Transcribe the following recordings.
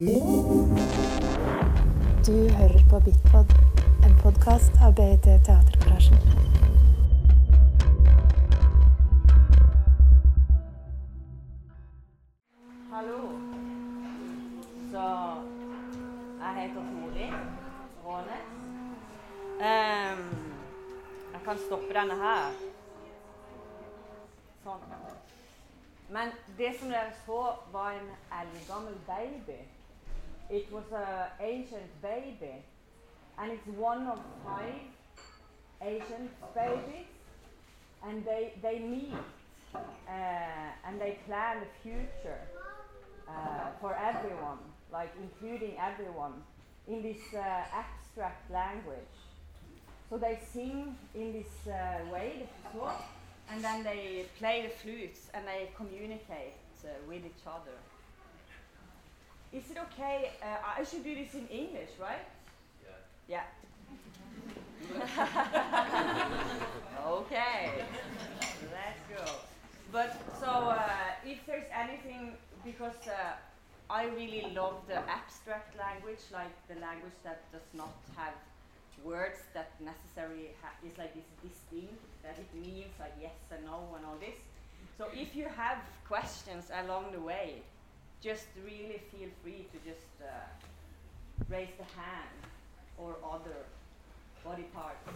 Du hører på Bitpod, en podkast av BIT Teatergarasjen. Hallo. Så jeg heter Tori Rånes. Um, jeg kan stoppe denne her. Sånn. Men det som dere så, var en eldgammel baby. It was an ancient baby. And it's one of five ancient babies. And they, they meet uh, and they plan the future uh, for everyone, like including everyone, in this uh, abstract language. So they sing in this uh, way, the and then they play the flutes and they communicate uh, with each other. Is it okay? Uh, I should do this in English, right? Yeah. okay. Let's go. But so uh, if there's anything, because uh, I really love the abstract language, like the language that does not have words that necessarily ha- is like this distinct, that it means like yes and no and all this. So if you have questions along the way, just really feel free to just uh, raise the hand or other body parts.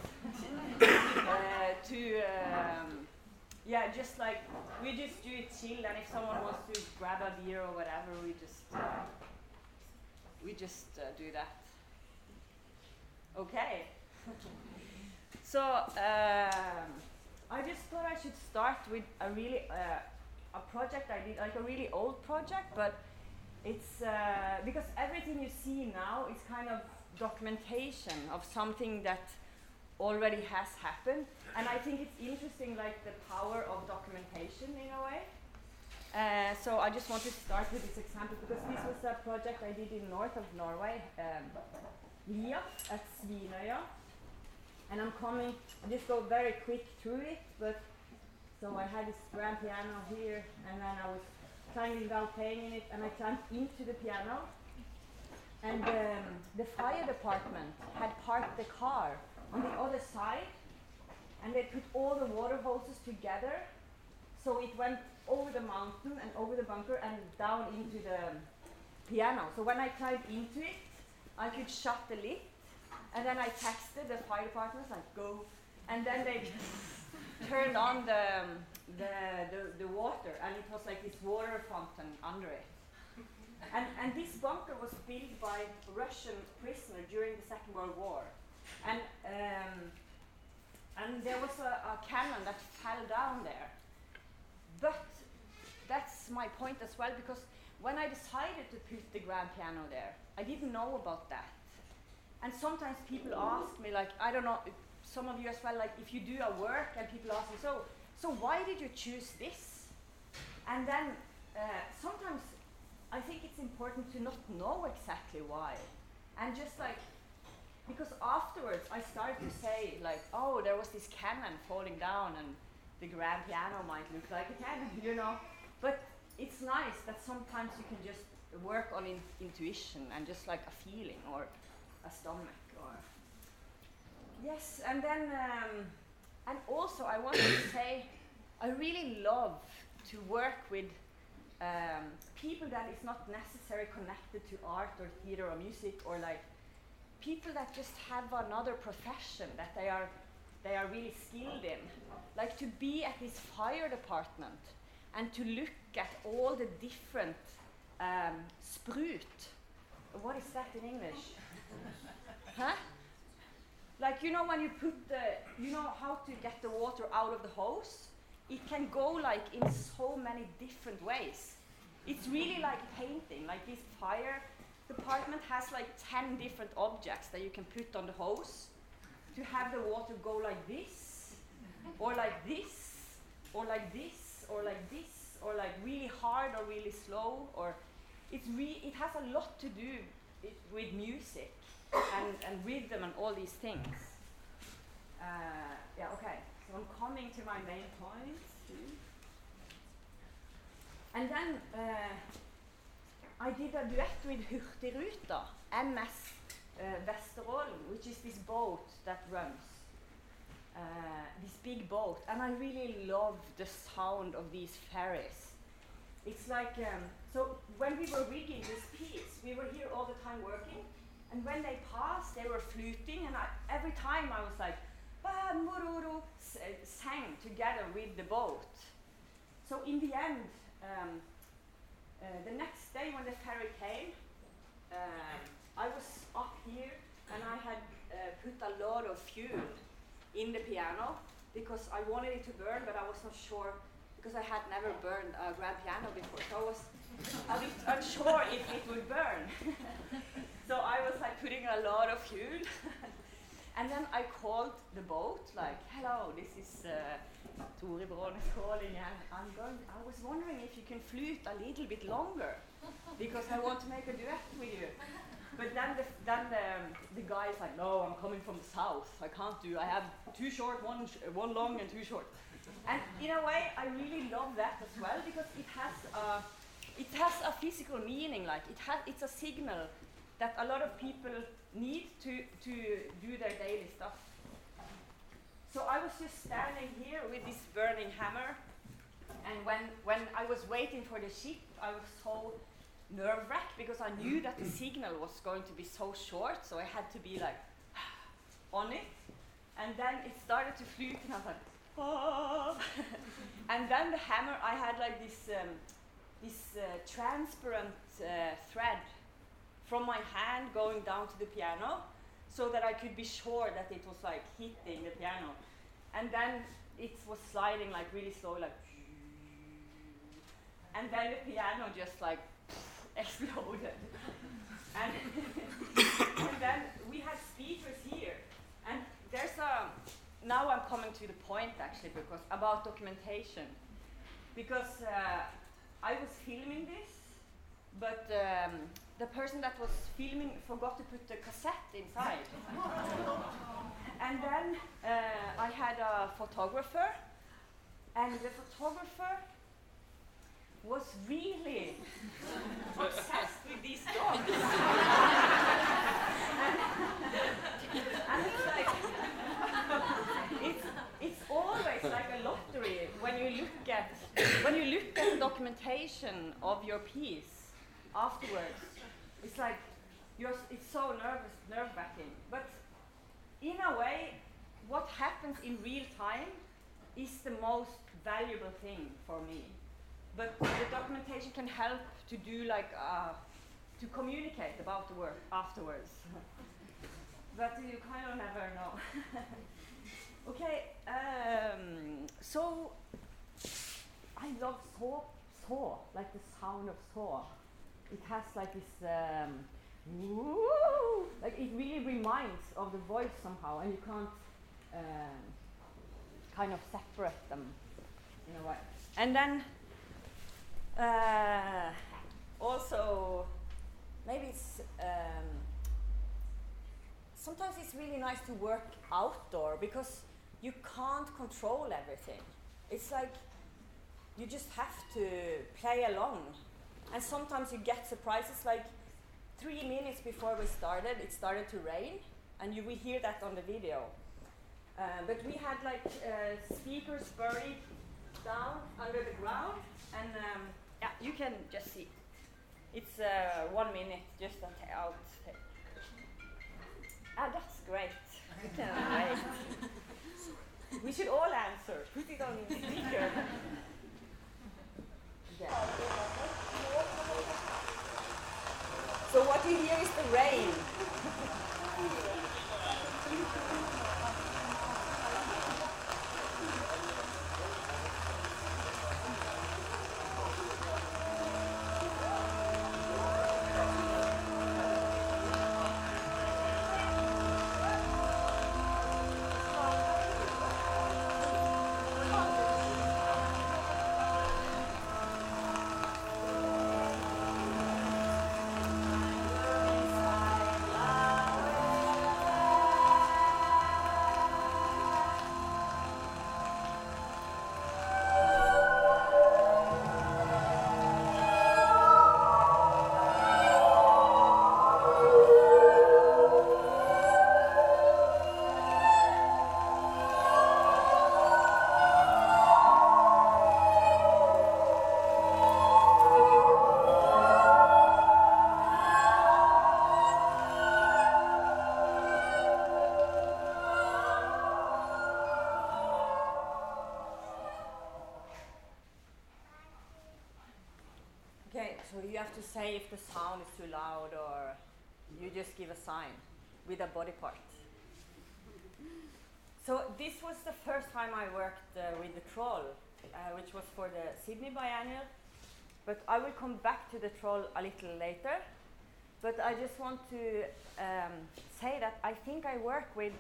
Uh, to um, yeah just like we just do it chill and if someone wants to grab a beer or whatever we just uh, we just uh, do that. Okay. So um, i just thought i should start with a really uh, a project i did like a really old project but it's uh, because everything you see now is kind of documentation of something that already has happened. And i think it's interesting like the power of documentation in a way. Uh, so i just want to start with this example because this was a project i did in north of norway um, at Svinøya. And i'm coming i just go very quick through it but so i had this grand piano here and then i was climbing down playing in it and i climbed into the piano. And um, the fire department had parked the car on the other side and they put all the water hoses together. So it went over the mountain and over the bunker and down into the piano. So when i climbed into it i could shut the lid and then i texted the fire department like go. And then they turned on the, the, the, the water and it was like this water fountain under it and, and this bunker was built by Russian prisoner during the Second World War. And, um, and there was a, a cannon that fell down there. But that's my point as well, because when I decided to put the grand piano there, I didn't know about that. And sometimes people ask me, like, I don't know, some of you as well, like, if you do a work and people ask me, so, so why did you choose this? And then uh, sometimes I think it's important to not know exactly why. And just like, because afterwards I started to say, like, oh, there was this cannon falling down and the grand piano might look like a cannon, you know. But it's nice that sometimes you can just work on in- intuition and just like a feeling or a stomach. Yes, and then, um, and also I want to say, I really love to work with um, people that is not necessarily connected to art or theater or music or like people that just have another profession that they are they are really skilled in. Like to be at this fire department and to look at all the different um, sprut what is that in english? Huh like you know when you put the you know how to get the water out of the hose it can go like in so many different ways. It's really like painting. Like this fire department has like 10 different objects that you can put on the hose to have the water go like this, or like this, or like this, or like this, or like really hard or really slow. Or it's re- it has a lot to do it, with music and, and them and all these things. Uh, yeah, okay. So I'm coming to my main point. And then uh, I did a duet with Hurtigruta, MS uh, Vesterålen, which is this boat that runs. Uh, this big boat, and I really love the sound of these ferries. It's like um, so when we were rigging this piece, we were here all the time working, and when they passed, they were fluting, and I, every time I was like, ah, mururu, uh, sang together with the boat. So in the end, um, uh, the next day when the ferry came, um, I was up here and I had uh, put a lot of fuel in the piano because I wanted it to burn, but I was not sure because I had never burned a grand piano before. So I was a bit unsure if it would burn. so I was like putting a lot of fuel. and then I called the boat, like, hello, this is uh, Tori Wrånes is calling, and I'm going. I was wondering if you can flute a little bit longer because I want to make a duet with you. But then the, then the, the guy's like, no, I'm coming from the south. I can't do. I have two short, one sh- one long, and two short. And in a way, I really love that as well because it has a, it has a physical meaning. Like it has, it's a signal that a lot of people need to to do their daily stuff. So I was just standing here with this burning hammer, and when when I was waiting for the ship, I was so nerve wracked because I knew that the signal was going to be so short, so I had to be like on it. And then it started to flute, and I was like, oh. and then the hammer, I had like this um, this uh, transparent uh, thread from my hand going down to the piano, so that I could be sure that it was like hitting the piano. And then it was sliding like really slow, like. And then the piano just like exploded. and, and then we had speakers here. And there's a, now I'm coming to the point actually, because about documentation. Because uh, I was filming this, but um, the person that was filming forgot to put the cassette inside. and then uh, I had a photographer, and the photographer was really obsessed with these dogs. and, and it's like, it's, it's always like a lottery when you look at when you look at the documentation of your piece afterwards. It's like you're, it's so nervous, nerve-wracking. But in a way, what happens in real time is the most valuable thing for me but the documentation can help to do like uh, to communicate about the work afterwards. but you kind of never know. okay, um, so I love saw, saw, like the sound of saw. It has like this, um, woo, like it really reminds of the voice somehow, and you can't um, kind of separate them in a way. And then uh, also, maybe it's um, sometimes it's really nice to work outdoor because you can't control everything. It's like you just have to play along, and sometimes you get surprises. Like three minutes before we started, it started to rain, and you will hear that on the video. Uh, but we had like uh, speakers buried down under the ground, and um, yeah, you can just see. It's uh, one minute, just out. Ah, that's great. We can wait. we should all answer. Put it on the speaker. Yeah. So what you hear is the rain. Say if the sound is too loud or you just give a sign with a body part. So this was the first time I worked uh, with the troll, uh, which was for the Sydney Biennial. But I will come back to the troll a little later. But I just want to um, say that I think I work with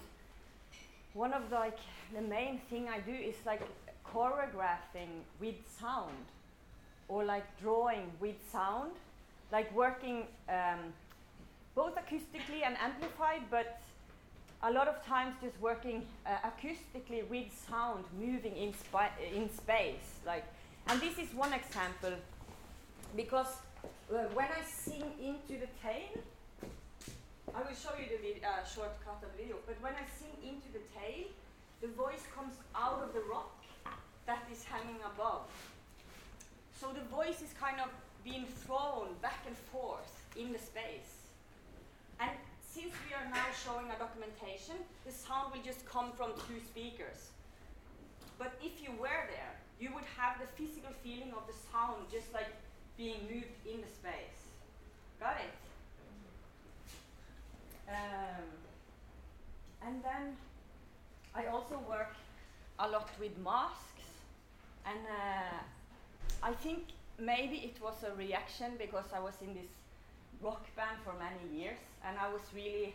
one of the, like the main thing I do is like choreographing with sound or like drawing with sound, like working um, both acoustically and amplified, but a lot of times just working uh, acoustically with sound moving in, in space. Like, and this is one example because uh, when I sing into the tail, I will show you the uh, shortcut of the video, but when I sing into the tail, the voice comes out of the rock that is hanging above. So the voice is kind of being thrown back and forth in the space. And since we are now showing a documentation, the sound will just come from two speakers. But if you were there, you would have the physical feeling of the sound just like being moved in the space. Got it? Um, and then I also work a lot with masks, and uh, I think maybe it was a reaction because I was in this rock band for many years, and I was really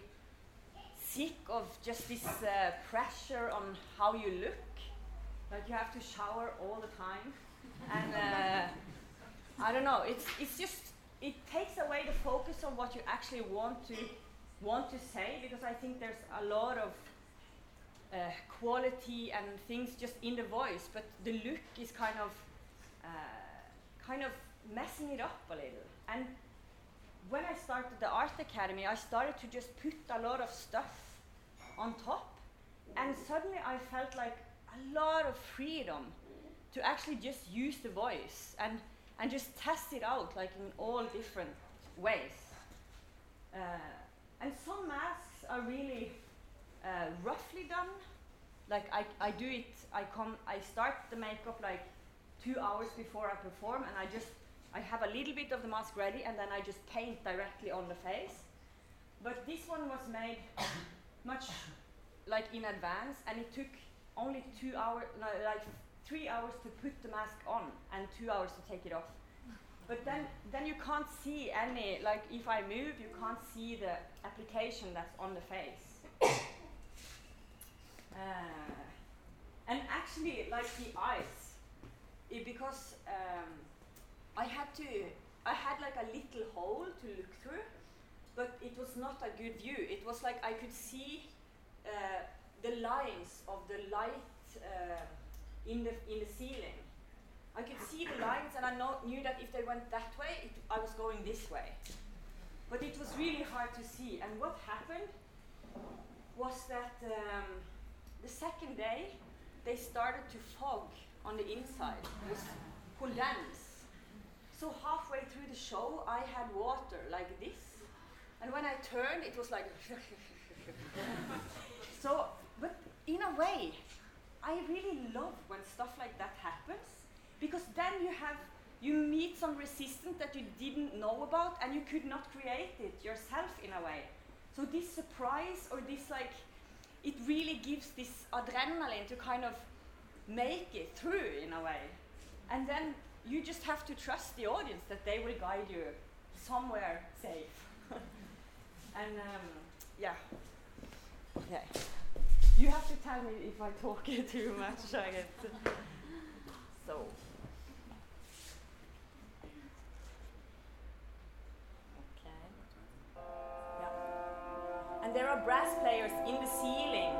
sick of just this uh, pressure on how you look. Like you have to shower all the time, and uh, I don't know. It's it's just it takes away the focus on what you actually want to want to say because I think there's a lot of uh, quality and things just in the voice, but the look is kind of uh, kind of messing it up a little. And when I started the art academy, I started to just put a lot of stuff on top, and suddenly I felt like a lot of freedom to actually just use the voice and and just test it out like in all different ways. Uh, and some masks are really uh, roughly done. Like I, I do it, I come, I start the makeup like two hours before I perform and I just, I have a little bit of the mask ready and then I just paint directly on the face. But this one was made much like in advance and it took only two hours, no, like three hours to put the mask on and two hours to take it off. But then, then you can't see any, like if I move, you can't see the application that's on the face. uh, and actually, like the eyes, it, because um, I had to, I had like a little hole to look through, but it was not a good view. It was like I could see uh, the lines of the light uh, in the in the ceiling. I could see the lines, and I know, knew that if they went that way, it, I was going this way. But it was really hard to see. And what happened was that um, the second day, they started to fog on the inside, was condense. So halfway through the show, I had water like this, and when I turned, it was like. so, but in a way, I really love when stuff like that happens because then you have you meet some resistance that you didn't know about and you could not create it yourself in a way. So this surprise or this like it really gives this adrenaline to kind of make it through in a way. And then you just have to trust the audience that they will guide you somewhere safe. and um, yeah. Yeah. You have to tell me if I talk too much, I guess. So. Okay. Yeah. And there are brass players in the ceiling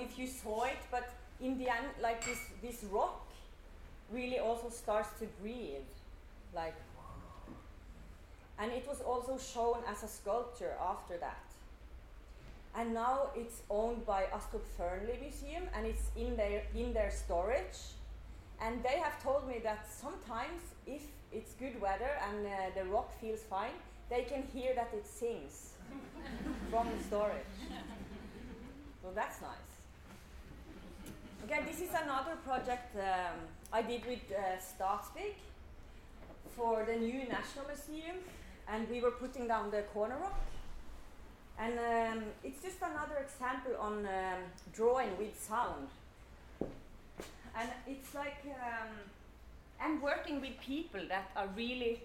if you saw it, but in the end, like this, this rock really also starts to breathe, like. And it was also shown as a sculpture after that. And now it's owned by Astrup Fearnley Museum, and it's in their in their storage. And they have told me that sometimes, if it's good weather and uh, the rock feels fine, they can hear that it sings from the storage. So that's nice. Okay, this is another project um, I did with uh, for the new National Museum, and we were putting down the corner rock. And um, it's just another example on um, drawing with sound. And it's like um, I'm working with people that are really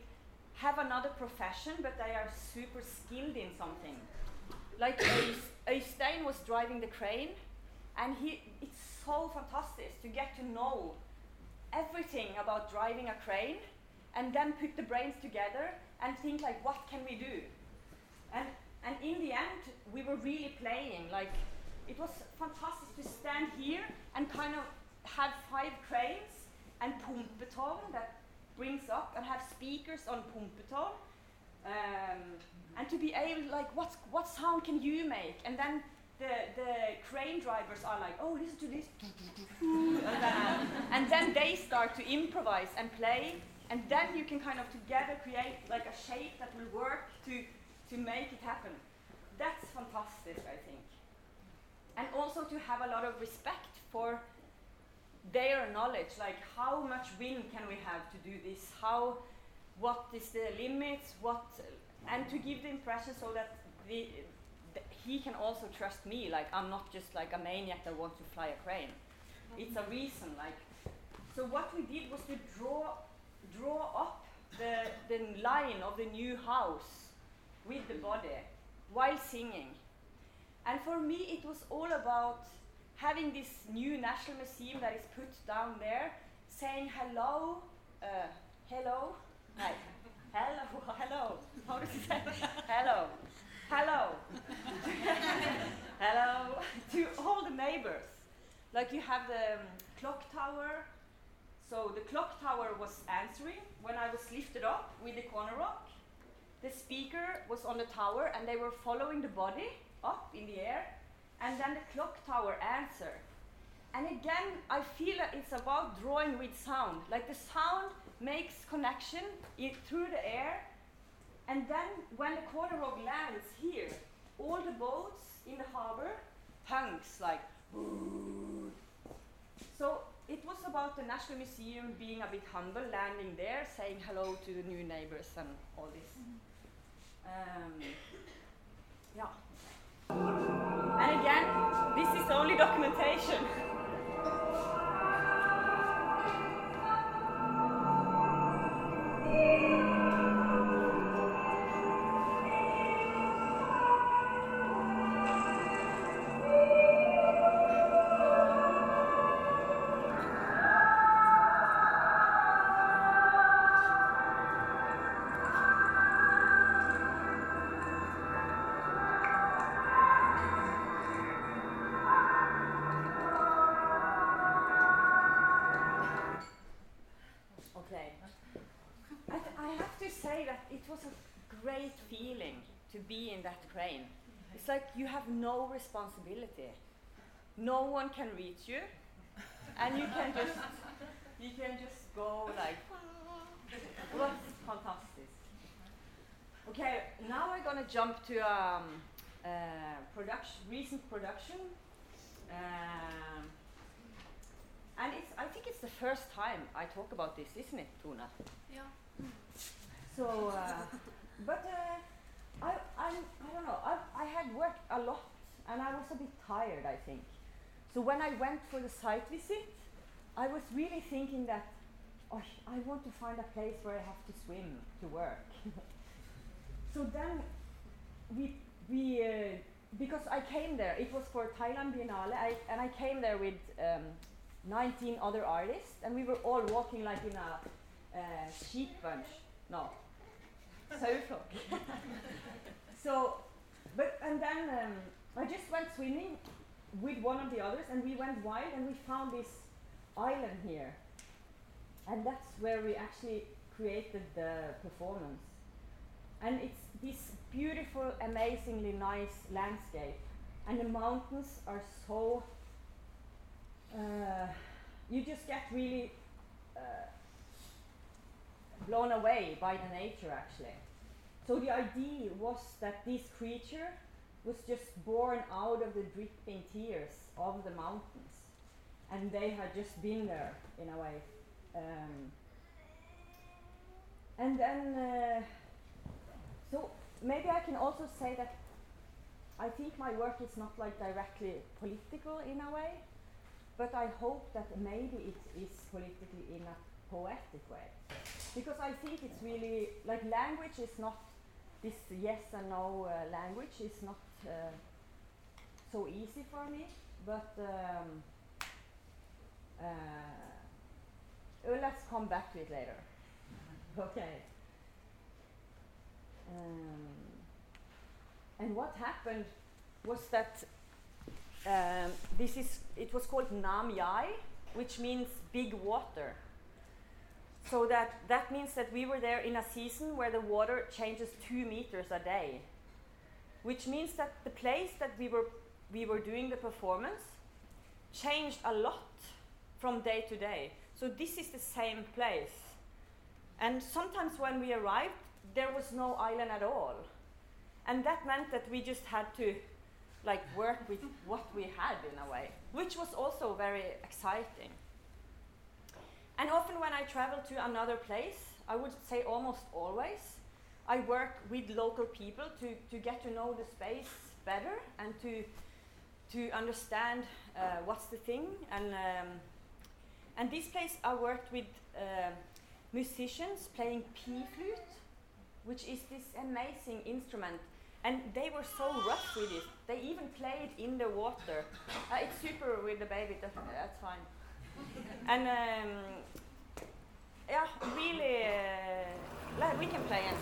have another profession, but they are super skilled in something. Like Øystein was driving the crane, and he, it's so fantastic to get to know everything about driving a crane, and then put the brains together and think like, what can we do? And and in the end, we were really playing. Like it was fantastic to stand here and kind of have five cranes and pumpetårn that brings up and have speakers on pumpetårn. Um, and to be able, like, what, what sound can you make? And then the, the crane drivers are like, oh, listen to this. and, then, and then they start to improvise and play. And then you can kind of together create like a shape that will work to, to make it happen. That's fantastic, I think. And also to have a lot of respect for their knowledge, like how much wind can we have to do this? How, what is the limits? What, and to give the impression so that the, the, he can also trust me. Like I'm not just like a maniac that wants to fly a crane. It's a reason. Like so, what we did was to draw draw up the the line of the new house with the body while singing. And for me, it was all about having this new National Museum that is put down there, saying hello, uh, hello, hi, hello, hello. How does it say? hello, hello, hello to all the neighbors. Like you have the um, clock tower. So the clock tower was answering when I was lifted up with the corner rock. The speaker was on the tower and they were following the body up in the air and then the clock tower answered. And again, I feel that it's about drawing with sound. Like the sound makes connection through the air, and then when the corner lands here, all the boats in the harbor hunks like. So it was about the National Museum being a bit humble, landing there, saying hello to the new neighbors and all this. Um, yeah. And again, this is only documentation. no responsibility. No one can reach you, and you can just you can just go like what's fantastic. Okay, now we're gonna jump to um, uh, production, recent production, um, and it's I think it's the first time I talk about this, isn't it, Tuna? Yeah. So, uh, but. Uh, I, I'm, I don't know. I, I had worked a lot and I was a bit tired, I think. So when I went for the site visit, I was really thinking that, oh, I want to find a place where I have to swim to work. so then we, we uh, because I came there, it was for Thailand Biennale, I, and I came there with um, 19 other artists, and we were all walking like in a uh, sheep bunch. No, so, but and then um, I just went swimming with one of the others, and we went wild and we found this island here. And that's where we actually created the performance. And it's this beautiful, amazingly nice landscape. And the mountains are so. Uh, you just get really uh, blown away by the nature, actually. So the idea was that this creature was just born out of the dripping tears of the mountains. And they had just been there, in a way. Um, and then, uh, so maybe I can also say that I think my work is not like directly political in a way, but I hope that maybe it is politically in a poetic way. Because I think it's really, like language is not this yes and no uh, language is not uh, so easy for me, but um, uh, let's come back to it later. okay. Um, and what happened was that um, this is it was called Nam Yai, which means big water. So that that means that we were there in a season where the water changes two meters a day, which means that the place that we were we were doing the performance changed a lot from day to day. So this is the same place. And sometimes when we arrived, there was no island at all. And that meant that we just had to like work with what we had in a way, which was also very exciting. And often when I travel to another place, I would say almost always, I work with local people to, to get to know the space better and to, to understand uh, what's the thing. And, um, and this place I worked with uh, musicians playing pea flute, which is this amazing instrument and they were so rough with it. They even played in the water. Uh, it's super with the baby, that's, that's fine. And um, yeah, really, uh, we can play and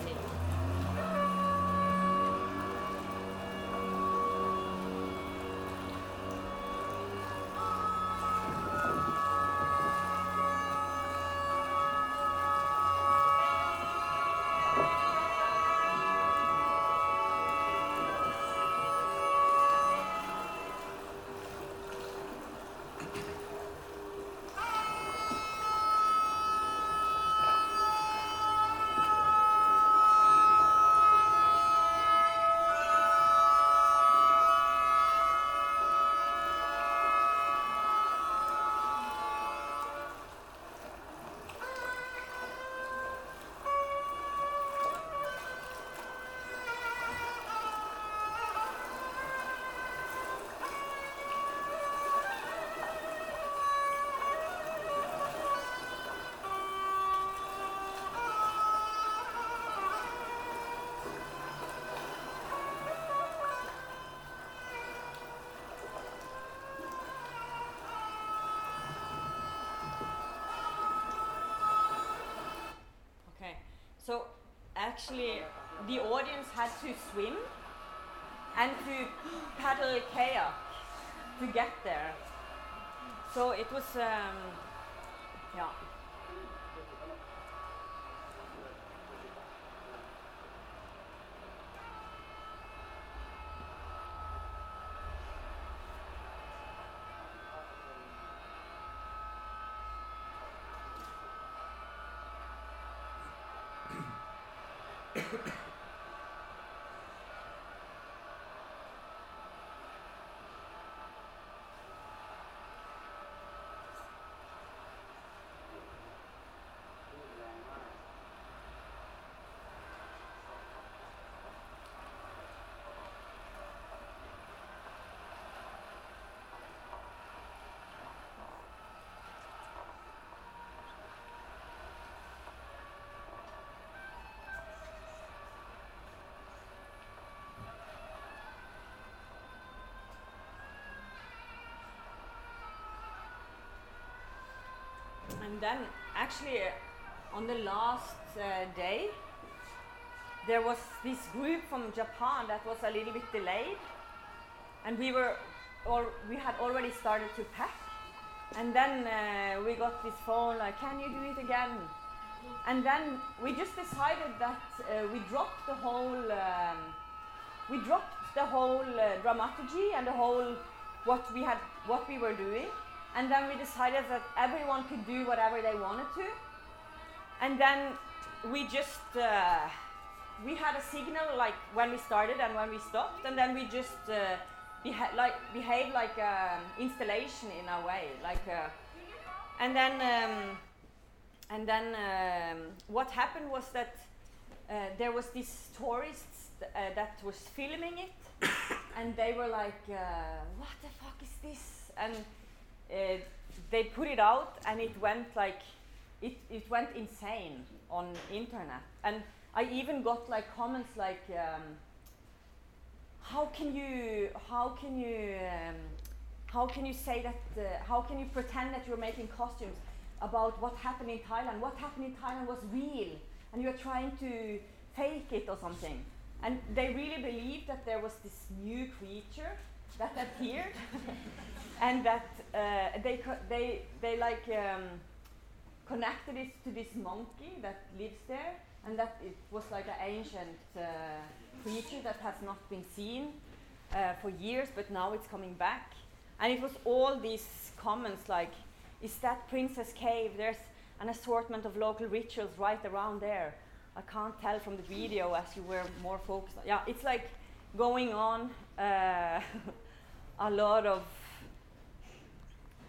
so actually the audience had to swim and to paddle a kayak to get there. So it was, um, yeah. Then, actually, uh, on the last uh, day, there was this group from Japan that was a little bit delayed, and we were or we had already started to pack, and then uh, we got this phone like, "Can you do it again?" And then we just decided that uh, we dropped the whole, um, we dropped the whole uh, dramaturgy and the whole what we had, what we were doing, and then we decided that everyone could do whatever they wanted to, and then we just. Uh, we had a signal like when we started and when we stopped, and then we just uh, beha- like behaved like an installation in a way, like. Uh, and then, um, and then um, what happened was that uh, there was these tourists th- uh, that was filming it, and they were like, uh, "What the fuck is this?" And they put it out, and it went like, it, it went insane on internet, and I even got like comments like, um, "How can you? How can you? Um, how can you say that? Uh, how can you pretend that you're making costumes about what happened in Thailand? What happened in Thailand was real, and you're trying to fake it or something." And they really believed that there was this new creature that appeared, and that uh, they they they like. Um, connected it to this monkey that lives there, and that it was like an ancient uh, creature that has not been seen uh, for years, but now it's coming back. And it was all these comments like, "Is that Princess Cave? There's an assortment of local rituals right around there." I can't tell from the video as you were more focused. Yeah, it's like going on uh, a lot of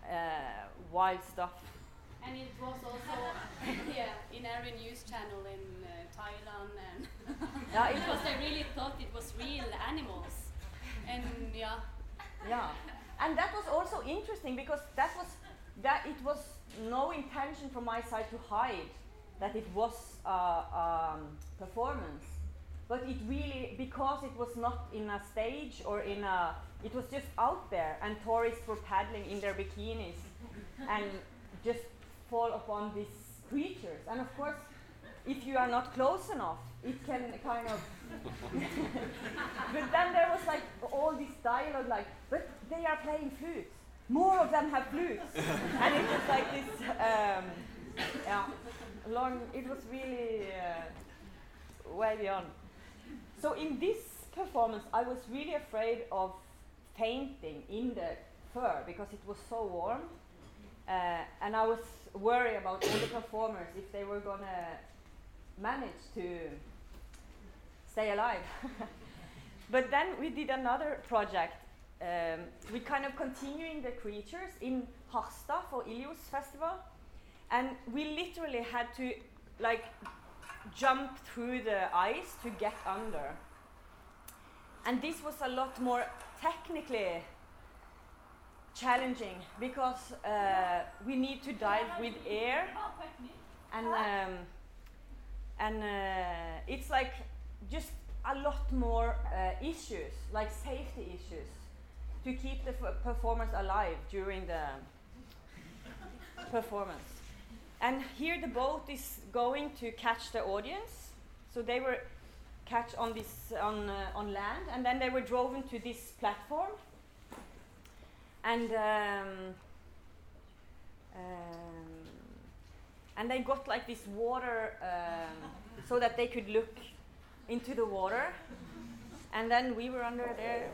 uh, wild stuff. And it was also yeah in every news channel in uh, Thailand and Yeah, because they really thought it was real animals. And yeah, Yeah, and that was also interesting because that was that it was no intention from my side to hide that it was a um, performance, but it really because it was not in a stage or in a it was just out there and tourists were paddling in their bikinis and just fall upon these creatures. And of course if you are not close enough it can kind of but then there was like all this dialogue like but they are playing flutes. More of them have flutes. And it was like this um, yeah long it was really uh, way beyond. So in this performance i was really afraid of fainting in the fur because it was so warm uh, and i was worried about all the performers if they were gonna manage to stay alive. but then we did another project. Um, we kind of continuing the creatures in Harstad for Ilios Festival, and we literally had to like jump through the ice to get under. And this was a lot more technically challenging because uh, we need to dive with air and um, and uh, it's like just a lot more uh, issues like safety issues to keep the performance alive during the performance. And here the boat is going to catch the audience. So they were catch on this on uh, on land and then they were driven to this platform. And um, um, and they got like this water um, so that they could look into the water. And then we were under there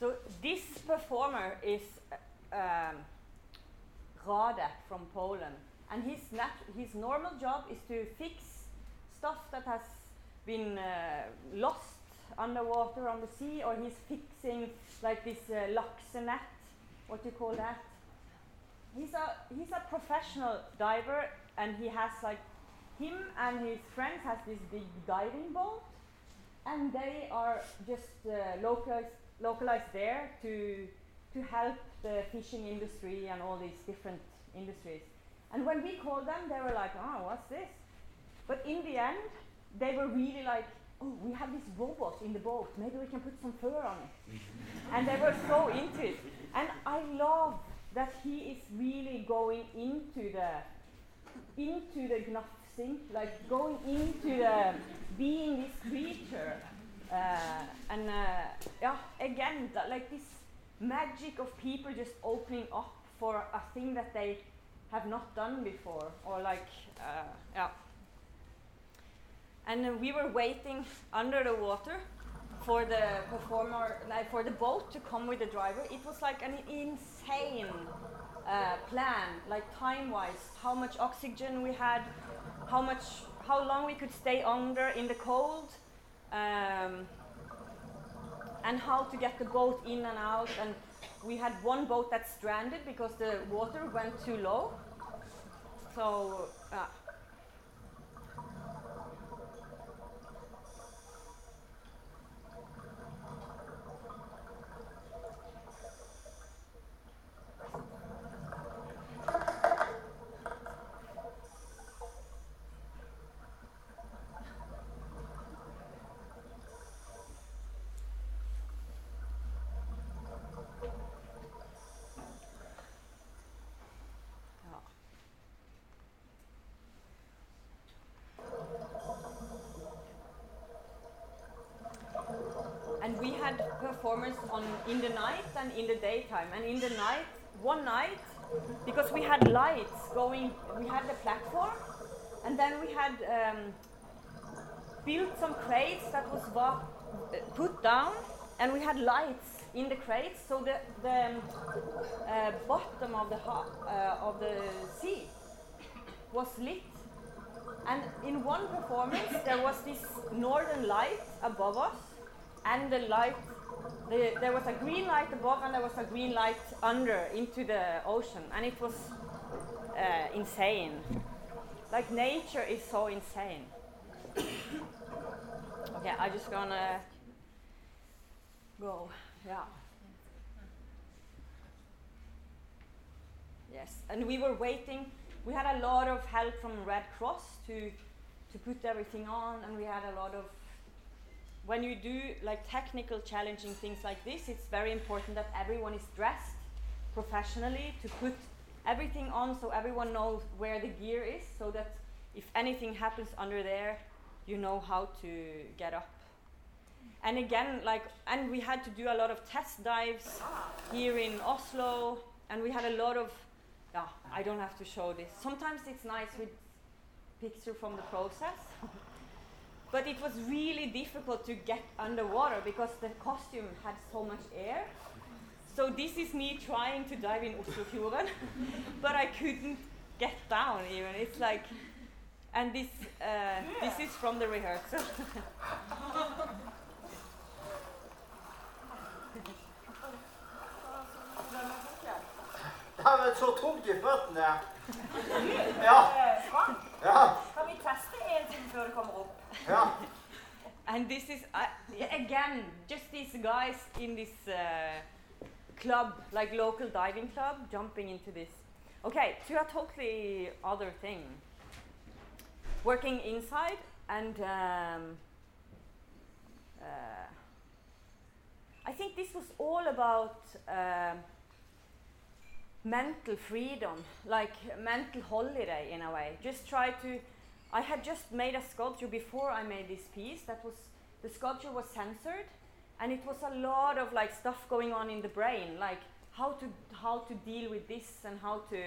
So this performer is um, Radek from Poland, and his his normal job is to fix stuff that has been uh, lost underwater on the sea, or he's fixing like this uh, what do you call that? He's a he's a professional diver, and he has like him and his friends has this big diving boat, and they are just uh, localized localized there to to help the fishing industry and all these different industries. And when we called them, they were like, "Oh, what's this?" But in the end, they were really like, "Oh, we have this robot in the boat. Maybe we can put some fur on it." and they were so into it. And I love that he is really going into the into the gnafsing, like going into the being this creature. Uh, and uh, yeah, again, that, like this magic of people just opening up for a thing that they have not done before, or like, yeah. And uh, we were waiting under the water for the performer, like for the boat to come with the driver. It was like an insane uh, plan, like time-wise, how much oxygen we had, how much, how long we could stay under in the cold, um, and how to get the boat in and out. And we had one boat that stranded because the water went too low. So. Uh, ja. And we on in the night and in the daytime. And in the night, one night, because we had lights going, we had the platform, and then we had um, built some crates that was put down, and we had lights in the crates, so the the um, uh, bottom of the uh, of the sea was lit. And in one performance, there was this northern light above us, and the light. The, there was a green light above, and there was a green light under into the ocean, and it was uh, insane. Like nature is so insane. okay, I'm just gonna go. Yeah. Yes, and we were waiting. We had a lot of help from Red Cross to to put everything on, and we had a lot of. When you do like technical, challenging things like this, it's very important that everyone is dressed professionally to put everything on, so everyone knows where the gear is, so that if anything happens under there, you know how to get up. And again, like, and we had to do a lot of test dives here in Oslo, and we had a lot of, yeah, I don't have to show this. Sometimes it's nice with picture from the process, but it was really difficult to get underwater because the costume had so much air. So this is me trying to dive in Oslofjorden, but I couldn't get down even. It's like, and this uh, this is from the rehearsal. Det har vært så tungt i føttene. Ja. Ja. Kan vi teste en ting før det kommer opp? And this is uh, again just these guys in this uh, club, like local diving club, jumping into this. Okay, to a totally other thing. Working inside and um, uh, I think this was all about um mental freedom, like mental holiday in a way. Just try to. I had just made a sculpture before I made this piece. That was the sculpture was censored, and it was a lot of like stuff going on in the brain, like how to how to deal with this and how to.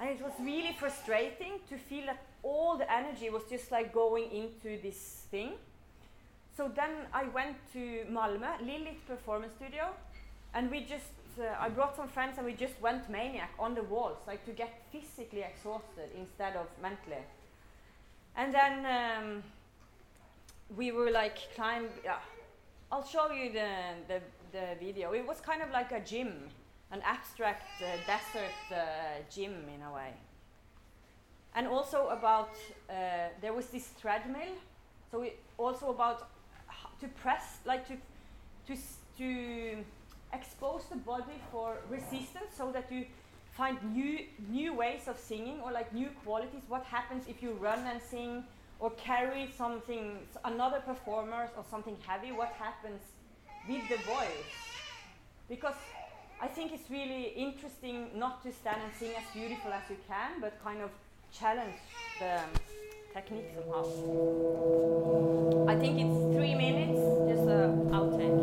And it was really frustrating to feel that all the energy was just like going into this thing. So then I went to Malmö, Lilith Performance Studio, and we just uh, I brought some friends and we just went maniac on the walls, like to get physically exhausted instead of mentally. And then um, we were like climb. Yeah, I'll show you the, the the video. It was kind of like a gym, an abstract uh, desert uh, gym in a way. And also about uh, there was this treadmill. So it also about to press like to to to expose the body for resistance so that you find new new ways of singing or like new qualities. What happens if you run and sing or carry something another performer or something heavy? What happens with the voice? Because i think it's really interesting not to stand and sing as beautiful as you can but kind of challenge the technique somehow. I think it's three minutes just a outtake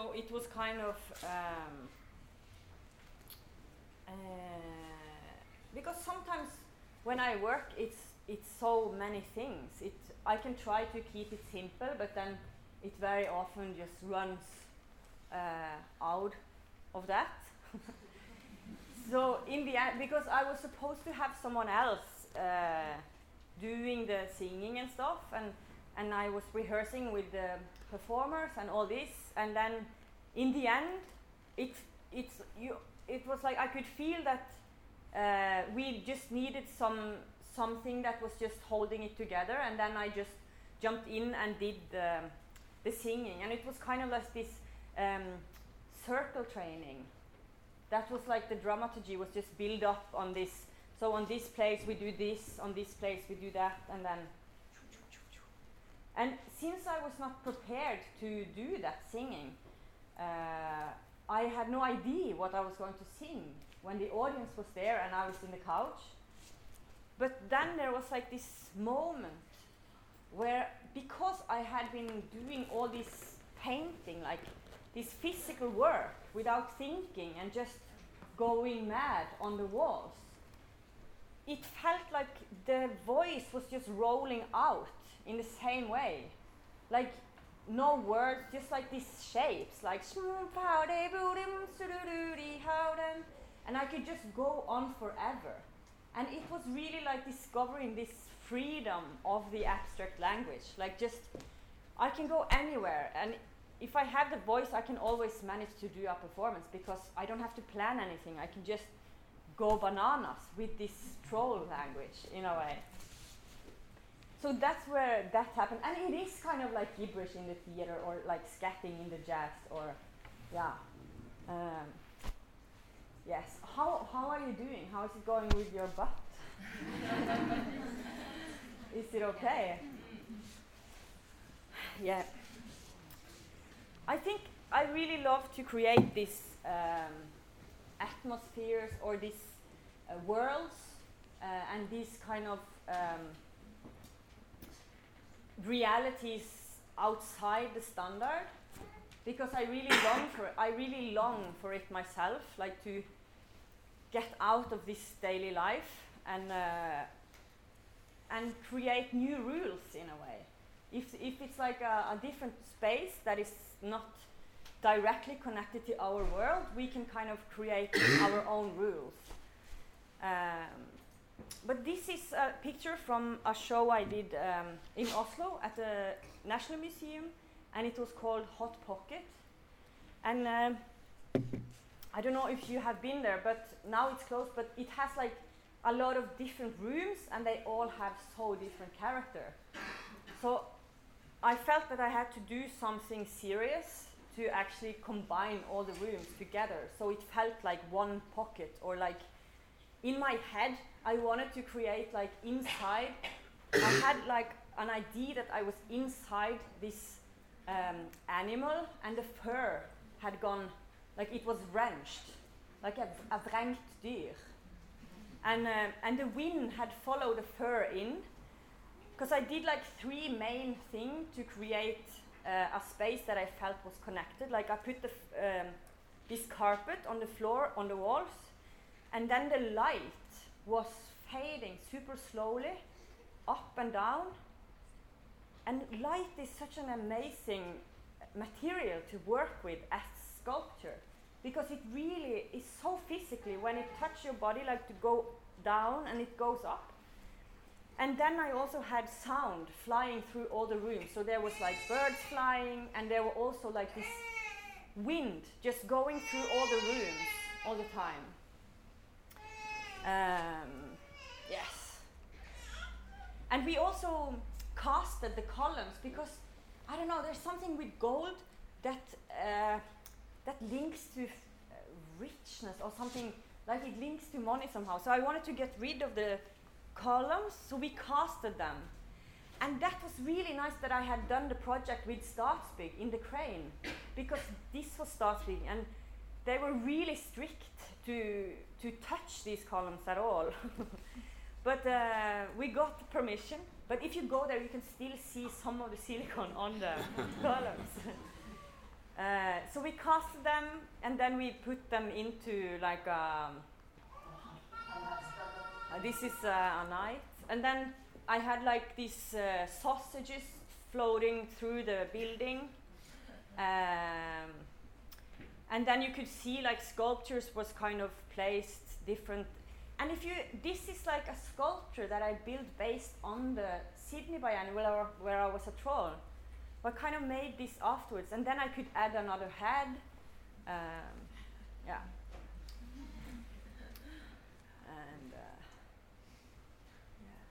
So it was kind of um, uh, because sometimes when I work, it's it's so many things. It I can try to keep it simple, but then it very often just runs uh, out of that. so in the end, because I was supposed to have someone else uh, doing the singing and stuff, and and I was rehearsing with the performers and all this, and then in the end, it it's you. It was like I could feel that uh, we just needed some something that was just holding it together, and then I just jumped in and did the the singing, and it was kind of like this um, circle training. That was like the dramaturgy was just built up on this. So on this place we do this, on this place we do that, and then. And since I was not prepared to do that singing, uh, I had no idea what I was going to sing when the audience was there and I was in the couch. But then there was like this moment where, because I had been doing all this painting, like this physical work without thinking and just going mad on the walls, it felt like the voice was just rolling out in the same way. Like no words, just like these shapes, like and I could just go on forever. And it was really like discovering this freedom of the abstract language. Like just I can go anywhere and if I have the voice I can always manage to do a performance because I don't have to plan anything. I can just go bananas with this troll language in a way. So that's where that happened, and it is kind of like gibberish in the theater, or like scatting in the jazz, or yeah. Um, yes. How how are you doing? How is it going with your butt? is it okay? Yeah. I think I really love to create these um, atmospheres or these worlds uh, and these kind of um, realities outside the standard because I really long for it. I really long for it myself, like to get out of this daily life and uh, and create new rules in a way. If if it's like a, a different space that is not directly connected to our world, we can kind of create our own rules. Um, but this is a picture from a show I did um, in Oslo at the National Museum, and it was called Hot Pocket. And uh, I don't know if you have been there, but now it's closed. But it has like a lot of different rooms, and they all have so different character. So I felt that I had to do something serious to actually combine all the rooms together, so it felt like one pocket or like in my head I wanted to create like inside. I had like an idea that I was inside this um, animal, and the fur had gone like it was wrenched, like a, a vrengt dyr. And, uh, and the wind had followed the fur in, because I did like three main things to create uh, a space that I felt was connected. Like I put the um, this carpet on the floor, on the walls, and then the light was fading super slowly up and down. And light is such an amazing material to work with as sculpture because it really is so physically when it touches your body like to go down and it goes up. And then i also had sound flying through all the rooms. So there was like birds flying and there were also like this wind just going through all the rooms all the time um, yes. And we also casted the columns because I don't know. There's something with gold that uh, that links to uh, richness or something like it links to money somehow. So I wanted to get rid of the columns, so we casted them. And that was really nice that I had done the project with Statsbygg in the crane because this was Statsbygg and they were really strict to to touch these columns at all. but uh, we got permission. But if you go there, you can still see some of the silicon on the columns. Uh, so we cast them and then we put them into like um, uh, this is uh, a night, and then I had like these uh, sausages floating through the building. Um, and then you could see like sculptures was kind of placed different. And if you this is like a sculpture that i built based on the sydney biennial where, where i was a troll but kind of made this afterwards. And then i could add another head um, yeah. And uh, yeah.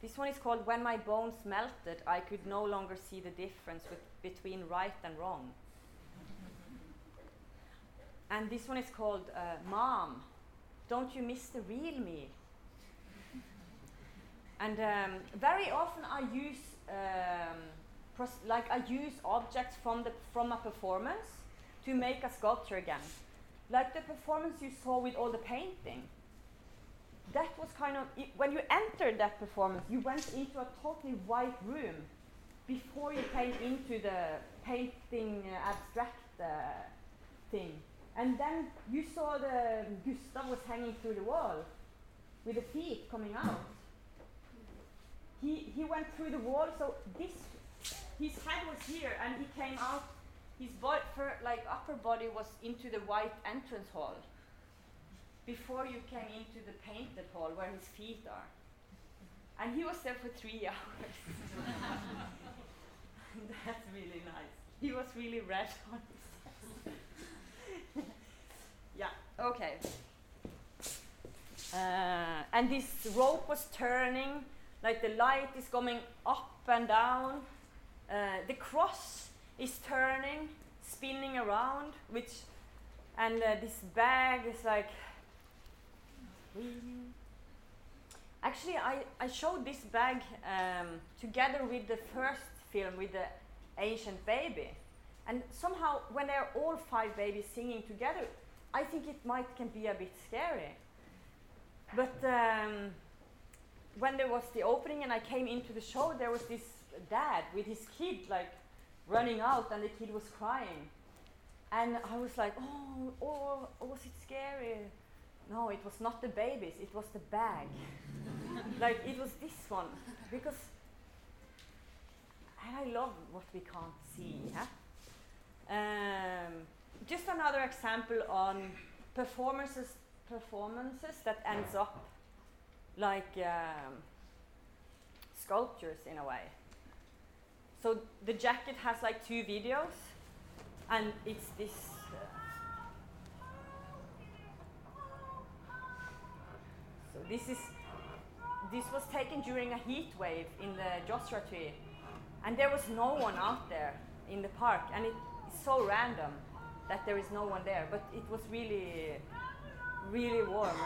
this one is called when my bones melted i could no longer see the difference between right and wrong and this one is called uh, Mom, Don't You Miss the Real Me? And um, very often I use, um, like I use objects from, the, from a performance to make a sculpture again. Like the performance you saw with all the painting. That was kind of, when you entered that performance, you went into a totally white room before you came into the painting uh, abstract uh, thing. And then you saw the Gustav was hanging through the wall with the feet coming out. He, he went through the wall, so this his head was here, and he came out. His body, like upper body, was into the white entrance hall. Before you came into the painted hall where his feet are, and he was there for three hours. That's really nice. He was really red on his yeah, okay. Uh, and this rope was turning, like the light is coming up and down. Uh, the cross is turning, spinning around, which, and uh, this bag is like. Actually, I, I showed this bag um, together with the first film with the ancient baby. And somehow, when they're all five babies singing together, I think it might can be a bit scary. But um, when there was the opening and I came into the show, there was this dad with his kid like running out, and the kid was crying. And I was like, oh, oh, oh was it scary? No, it was not the babies, it was the bag. like it was this one. Because I love what we can't see. Huh? Um, just another example on performances performances that ends up like um, sculptures in a way. So the jacket has like two videos, and it's this. So this is this was taken during a heat wave in the Joshua Tree, and there was no one out there in the park, and it, it's so random that there is no one there. But it was really, really warm.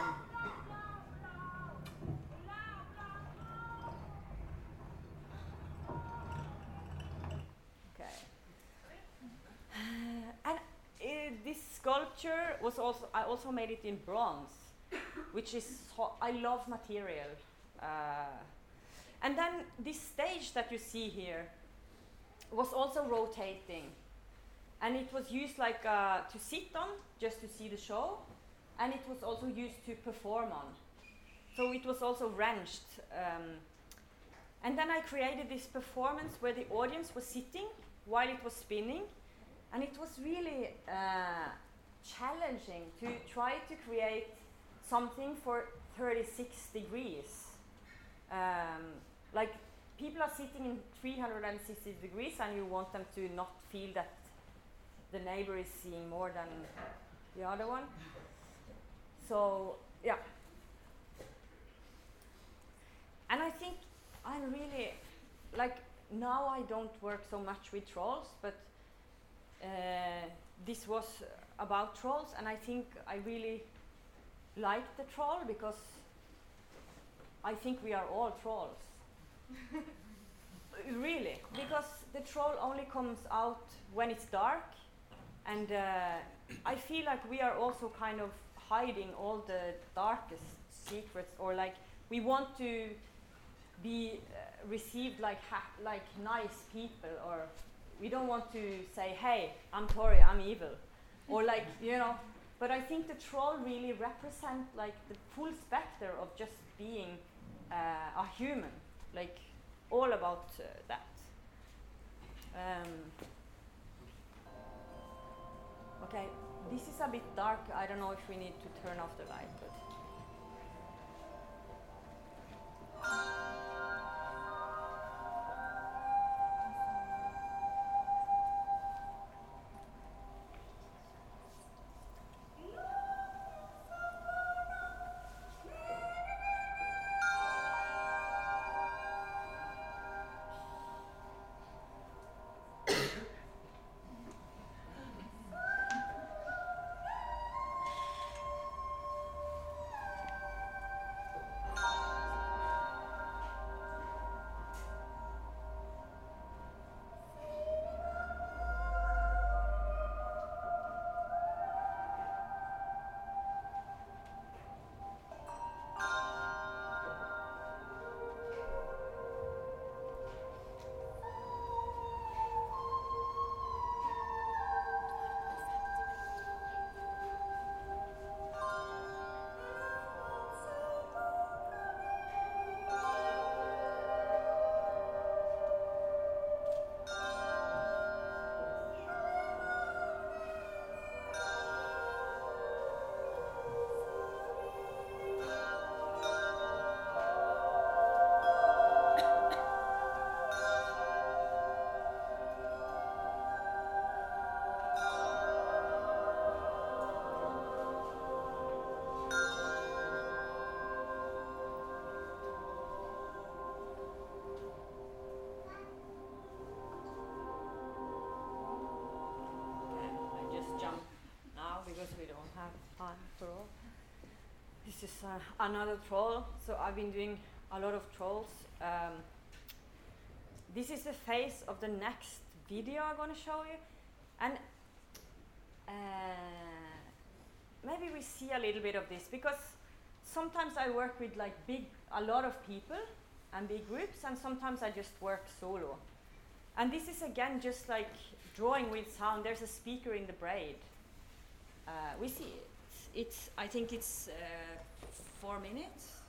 okay. and uh, this sculpture was also I also made it in bronze, which is so, I love material. Uh, and then this stage that you see here was also rotating and it was used like uh, to sit on just to see the show. And it was also used to perform on. So it was also wrenched um, and then i created this performance where the audience was sitting while it was spinning. And it was really uh, challenging to try to create something for 36 degrees. Um, like people are sitting in 360 degrees and you want them to not feel that the neighbor is seeing more than the other one. So, yeah. And I think I'm really, like, now I don't work so much with trolls, but uh, this was about trolls, and I think I really like the troll because I think we are all trolls. really, because the troll only comes out when it's dark and uh, I feel like we are also kind of hiding all the darkest secrets, or like we want to be uh, received like like nice people, or we don't want to say, "Hey, I'm Tori, I'm evil," or like you know. But I think the troll really represent like the full specter of just being uh, a human, like all about uh, that. Um, Okay, this is a bit dark. I don't know if we need to turn off the light, but. Is uh, another troll. So I've been doing a lot of trolls. Um, this is the face of the next video I'm gonna show you, and uh, maybe we see a little bit of this because sometimes I work with like big, a lot of people and big groups, and sometimes I just work solo. And this is again just like drawing with sound. There's a speaker in the braid. Uh, we see it. It's, I think it's uh, four minutes.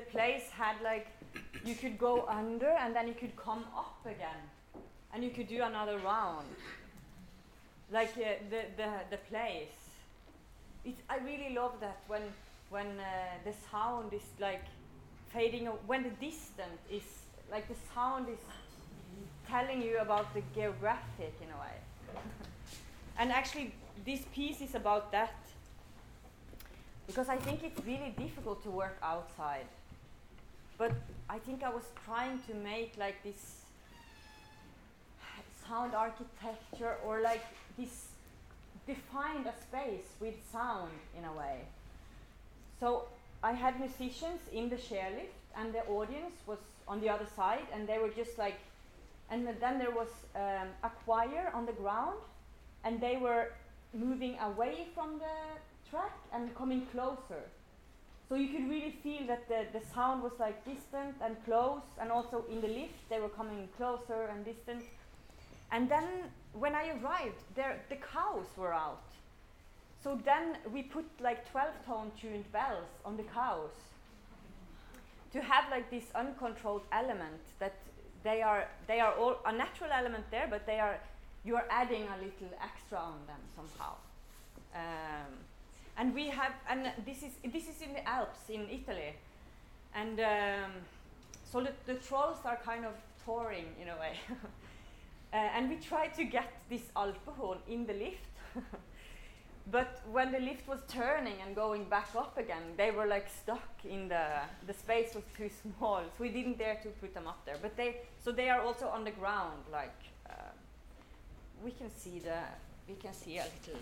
Place had like you could go under and then you could come up again, and you could do another round. Like uh, the the the place. I really love that when when uh, the sound is like fading. aw- When the distance is like the sound is telling you about the geographic in a way. and actually, this piece is about that because I think it's really difficult to work outside. But I think I was trying to make like this sound architecture or like this defined a space with sound in a way. So I had musicians in the chairlift and the audience was on the other side and they were just like and then there was um, a choir on the ground and they were moving away from the track and coming closer. So you could really feel that the, the sound was like distant and close, and also in the lift they were coming closer and distant. And then when I arrived, there the cows were out. So then we put like 12 tone tuned bells on the cows to have like this uncontrolled element that they are they are all a natural element there, but they are you are adding a little extra on them somehow. Um, and we have and this is this is in the Alps in Italy, and um, so the, the trolls are kind of touring in a way. uh, and we tried to get this alcohol in the lift. But when the lift was turning and going back up again, they were like stuck in the the space was too small, so we didn't dare to put them up there. But they so they are also on the ground, like uh, we can see the we can see a little.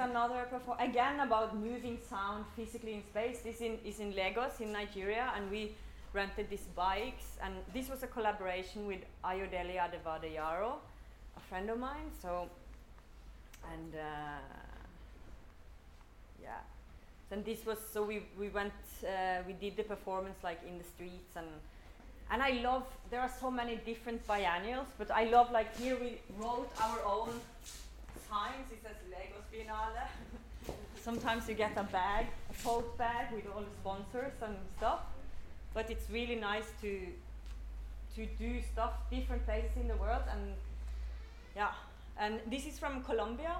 Another perform again about moving sound physically in space. This in, is in Lagos in Nigeria, and we rented these bikes, and this was a collaboration with Ayodele Adevadayaro, a friend of mine. So, and uh, yeah, and this was so we we went uh, we did the performance like in the streets and and I love, there are so many different biennials, but I love like here we wrote our own signs. It says Lagos Biennale. Sometimes you get a bag, a tote bag with all the sponsors and stuff. But it's really nice to to do stuff different places in the world and yeah. And this is from Colombia,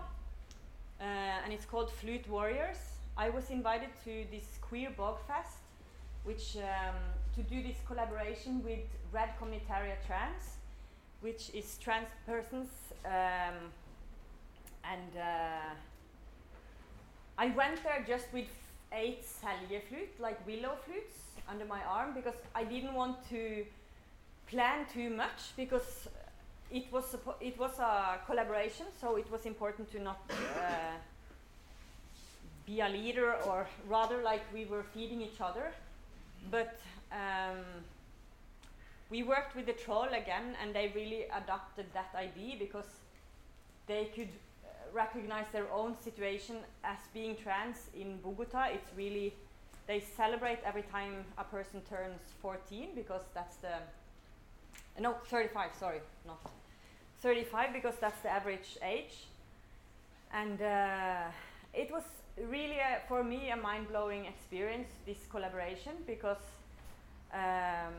uh, and it's called Flute Warriors. I was invited to this Queer Bog Fest, which um, to do this collaboration with Red Comunitaria Trans, which is trans persons, um, and uh, I went there just with eight selje flute, like willow flutes, under my arm because I didn't want to plan too much because it was it was a collaboration, so it was important to not uh, be a leader, or rather like we were feeding each other. But um, we worked with the troll again, and they really adopted that idea because they could recognize their own situation as being trans in Bogota. It's really they celebrate every time a person turns 14 because that's the no 35 sorry not 35 because that's the average age and uh, it was really a, for me a mind-blowing experience this collaboration because um,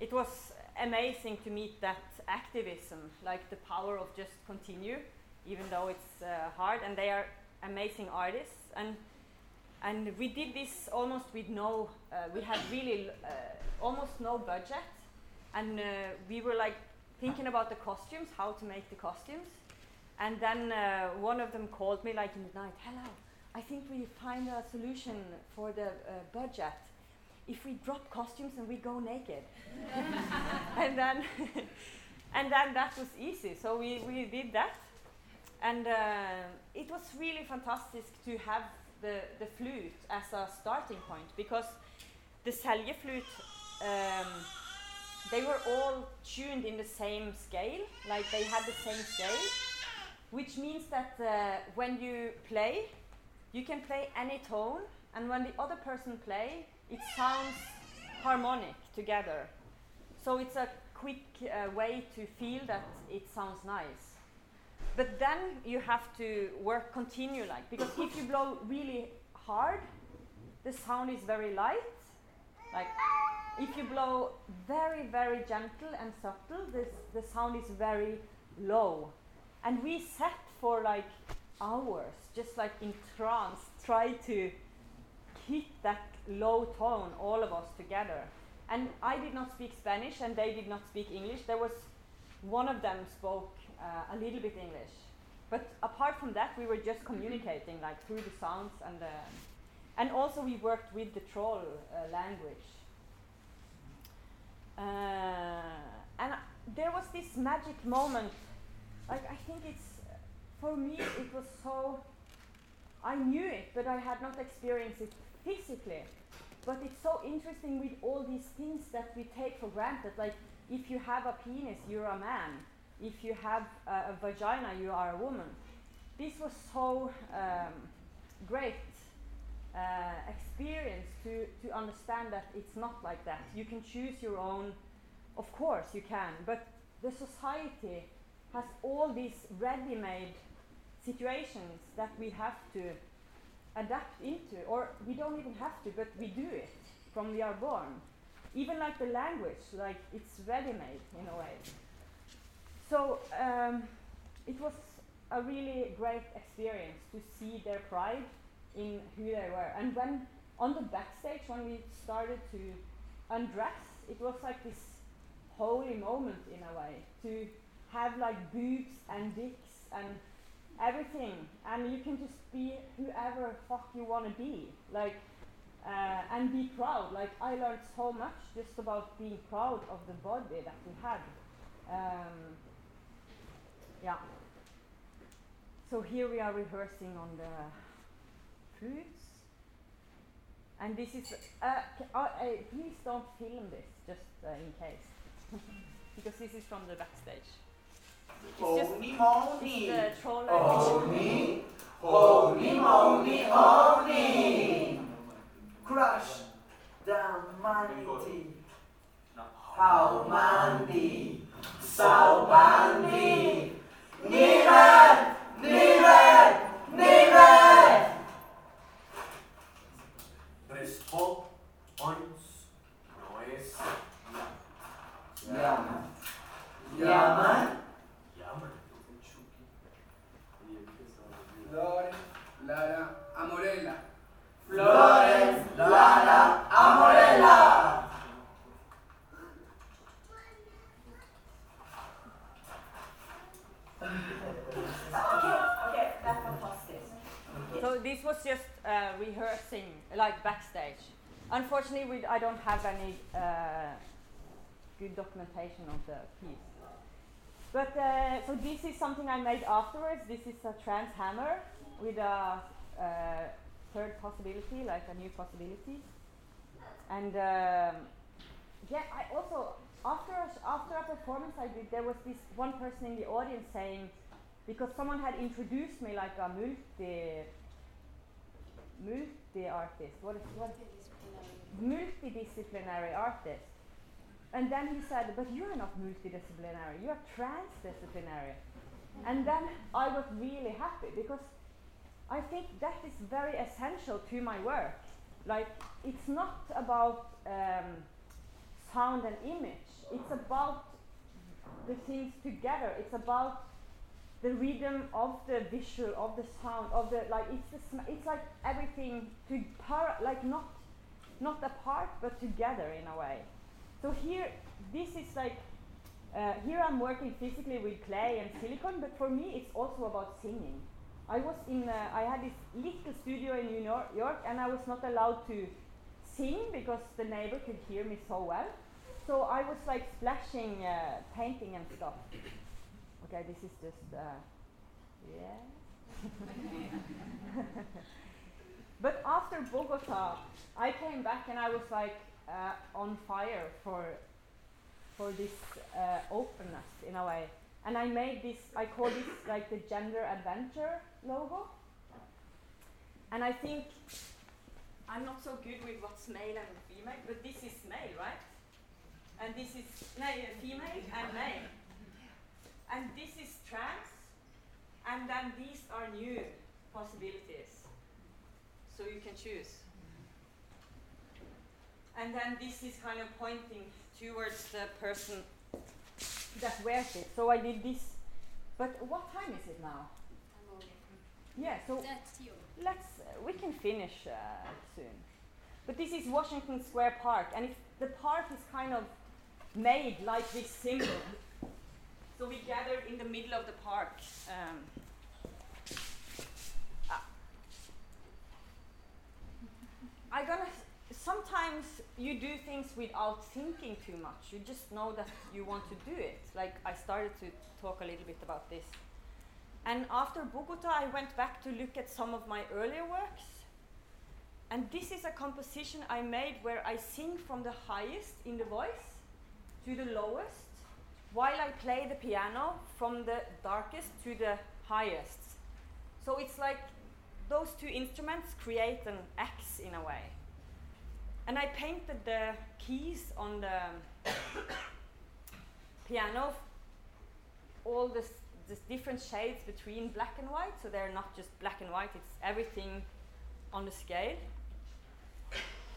it was amazing to meet that activism like the power of just continue even though it's uh, hard and they are amazing artists. And and we did this almost with no uh, we had really uh, almost no budget. And uh, we were like thinking about the costumes how to make the costumes. And then uh, one of them called me like in the night hello i think we find a solution for the budget if we drop costumes and we go naked. And then and then that was easy. So we, we did that. And uh, it was really fantastic to have the, the flute as a starting point because the Selje flute, um, they were all tuned in the same scale, like they had the same scale, which means that uh, when you play, you can play any tone, and when the other person play, it sounds harmonic together. So it's a quick uh, way to feel that it sounds nice. But then you have to work continue like because if you blow really hard, the sound is very light. Like if you blow very very gentle and subtle, this the sound is very low. And we sat for like hours, just like in trance, try to hit that low tone, all of us together. And I did not speak Spanish, and they did not speak English. There was one of them spoke uh, a little bit English. But apart from that, we were just communicating like through the sounds and the, and also we worked with the troll uh, language. Uh, and there was this magic moment. Like I think it's for me it was so. I knew it, but I had not experienced it physically. But it's so interesting with all these things that we take for granted. Like if you have a penis, you're a man if you have a, a vagina, you are a woman. This was so um, great uh, experience to, to understand that it's not like that. You can choose your own, of course you can, but the society has all these ready-made situations that we have to adapt into, or we don't even have to, but we do it from we are born. Even like the language, like it's ready-made in a way. So um, it was a really great experience to see their pride in who they were. And when on the backstage, when we started to undress, it was like this holy moment in a way to have like boobs and dicks and everything, and you can just be whoever fuck you want to be, like, uh, and be proud. Like I learned so much just about being proud of the body that we had. Um, yeah. So here we are rehearsing on the flutes. And this is, uh, uh, uh, please don't film this, just uh, in case. because this is from the backstage. It's just Holy moly! it's the Holy, holy moly, holy! Crush the humanity. 好 mandi, sau bandi. Nivel, nivel, nivel. Respons no es Llaman, llaman. llaman. Just uh, rehearsing, like backstage. Unfortunately, we, I don't have any uh, good documentation of the piece. But uh, so this is something I made afterwards. This is a trans hammer with a uh, third possibility, like a new possibility. And um, yeah, I also after a, after a performance I did, there was this one person in the audience saying, because someone had introduced me like a multi multi artist. What is what? Multidisciplinary artist. And then he said, but you are not multidisciplinary. You are transdisciplinary. And then I was really happy because I think that is very essential to my work. Like, it's not about um, sound and image. It's about the things together. It's about the rhythm of the visual, of the sound, of the like. It's the it's like everything to par like not not apart but together in a way. So here, this is like uh, here I'm working physically with clay and silicone, but for me it's also about singing. I was in uh, I had this little studio in New York, and I was not allowed to sing because the neighbor could hear me so well. So I was like splashing, uh, painting and stuff. Okay, this is just uh, yeah. but after Bogota, I came back and I was like uh, on fire for for this uh, openness in a way. And I made this. I call this like the gender adventure logo. And I think I'm not so good with what's male and female, but this is male, right? And this is no, female and male. And this is trans, and then these are new possibilities. So you can choose. And then this is kind of pointing towards the person that wears it. So I did this. But what time is it now? Yeah, so let's uh, we can finish uh, soon. But this is Washington Square Park, and the park is kind of made like this symbol. So we gathered in the middle of the park. Um, ah. I gonna. Sometimes you do things without thinking too much. You just know that you want to do it. Like I started to talk a little bit about this. And after Bogota, I went back to look at some of my earlier works. And this is a composition I made where I sing from the highest in the voice to the lowest, while I play the piano from the darkest to the highest. So it's like those two instruments create an X in a way. And I painted the keys on the piano all the, different shades between black and white, so they're not just black and white, it's everything on the scale.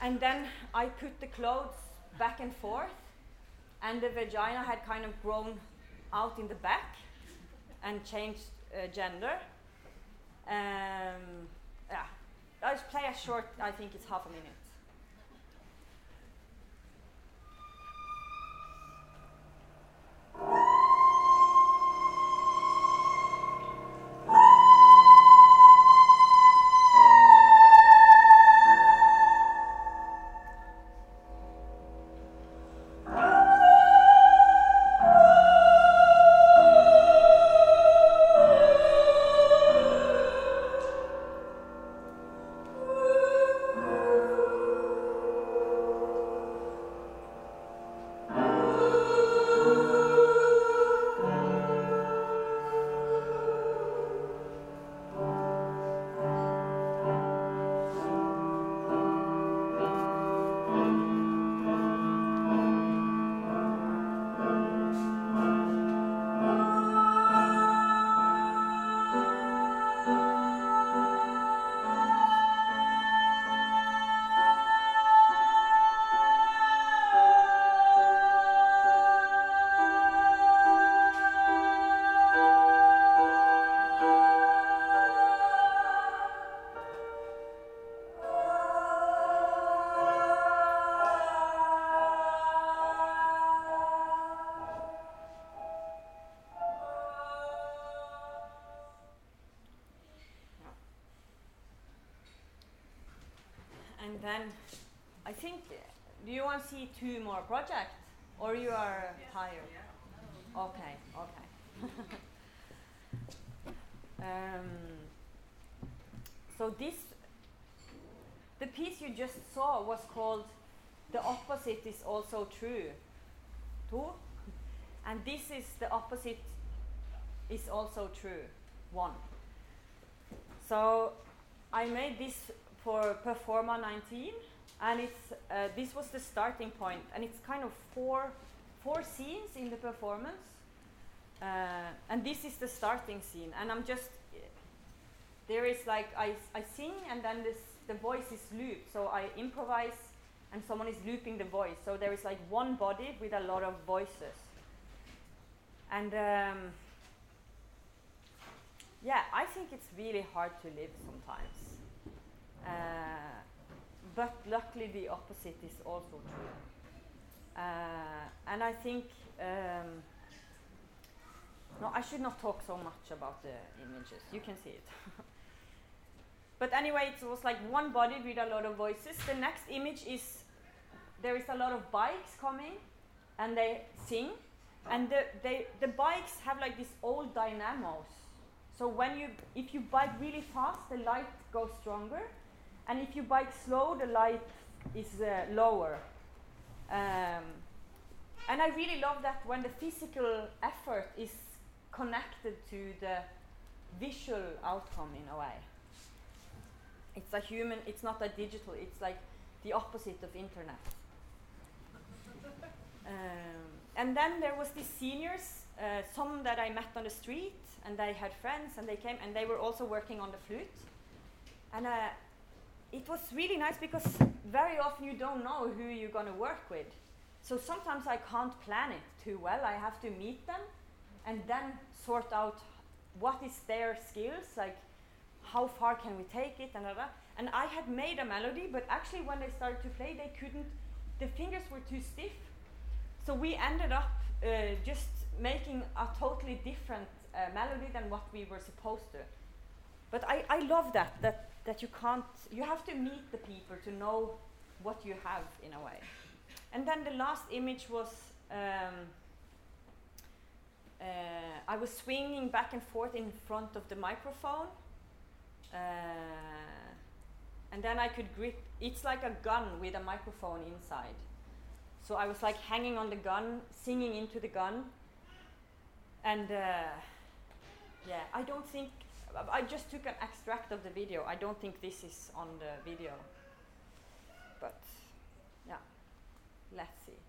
And then I put the clothes back and forth, and the vagina had kind of grown out in the back and changed uh, gender. Um, yeah, just play a short, I think it's half a minute. Think. Do you want to see two more projects, or you are tired? Okay. Okay. um, so this, the piece you just saw was called "The Opposite Is Also True." Two, and this is the opposite is also true. One. So I made this for Performa 19, and it's uh, this was the starting point, and it's kind of four four scenes in the performance, uh, and this is the starting scene, and I'm just there is like I I sing, and then this the voice is looped, so I improvise, and someone is looping the voice, so there is like one body with a lot of voices, and. Um, yeah, I think it's really hard to live sometimes. Uh, but luckily, the opposite is also true. Uh, and I think, um, no, I should not talk so much about the images. You can see it. but anyway, it was like one body with a lot of voices. The next image is there is a lot of bikes coming and they sing. And the, they, the bikes have like these old dynamos so when you, if you bike really fast, the light goes stronger, and if you bike slow, the light is uh, lower. Um, and I really love that when the physical effort is connected to the visual outcome in a way. It's a human, it's not a digital, it's like the opposite of internet. um, and then there was these seniors, uh, some that I met on the street, and they had friends, and they came, and they were also working on the flute. And uh, it was really nice because very often you don't know who you're going to work with. So sometimes I can't plan it too well. I have to meet them and then sort out what is their skills, like how far can we take it, and blah, And I had made a melody, but actually when they started to play, they couldn't. The fingers were too stiff. So we ended up uh, just making a totally different uh, melody than what we were supposed to. But I, I love that, that, that you can't, you have to meet the people to know what you have in a way. And then the last image was, um, uh, I was swinging back and forth in front of the microphone. Uh, and then I could grip, it's like a gun with a microphone inside. So I was like hanging on the gun, singing into the gun. And uh, yeah, I don't think. I just took an extract of the video. I don't think this is on the video. But yeah, let's see.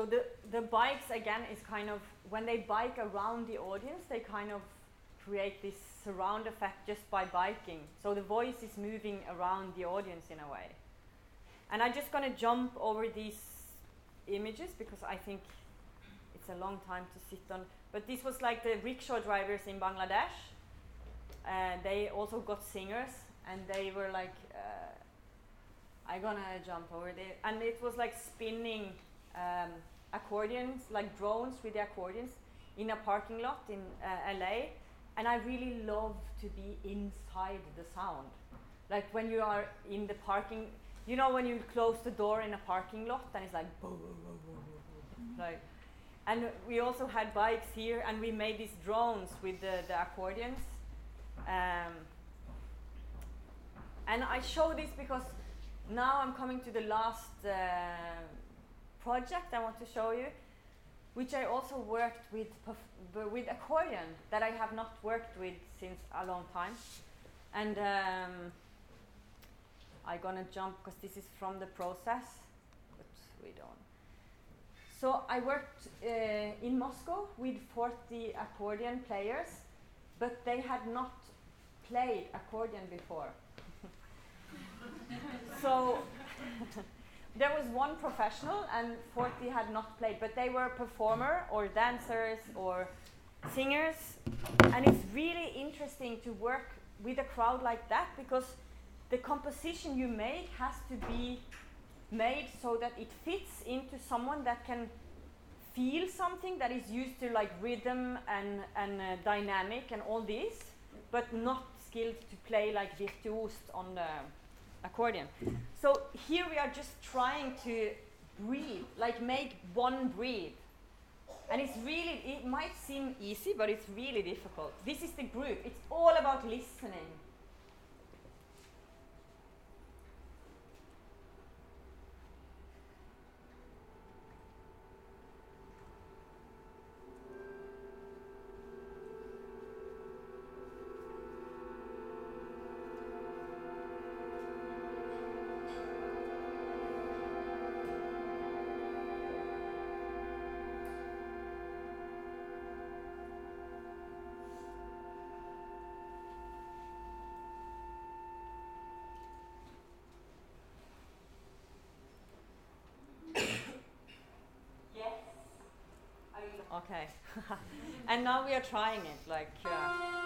So the the bikes again is kind of when they bike around the audience, they kind of create this surround effect just by biking. So the voice is moving around the audience in a way. And I'm just going to jump over these images because I think it's a long time to sit on. But this was like the rickshaw drivers in Bangladesh. And they also got singers, and they were like, uh, I'm gonna jump over there. And it was like spinning um, accordions, like drones with the accordions, in a parking lot in uh, LA and I really love to be inside the sound. Like when you are in the parking, you know, when you close the door in a parking lot and it's like, boom, boom, boom, boom, boom, like, and we also had bikes here and we made these drones with the, the accordions. Um, and I show this because now I'm coming to the last uh, project I want to show you which I also worked with with accordion that I have not worked with since a long time, and um, I'm gonna jump because this is from the process, but we don't. So I worked uh, in Moscow with 40 accordion players, but they had not played accordion before. so there was one professional and 40 had not played, but they were performer or dancers or singers. And it's really interesting to work with a crowd like that because the composition you make has to be made so that it fits into someone that can feel something that is used to like rhythm and, and uh, dynamic and all this, but not skilled to play like virtuoso on the accordion. So here we are just trying to breathe, like make one breathe. And it's really, it might seem easy, but it's really difficult. This is the group, it's all about listening. Okay. and now we are trying it, like. Uh,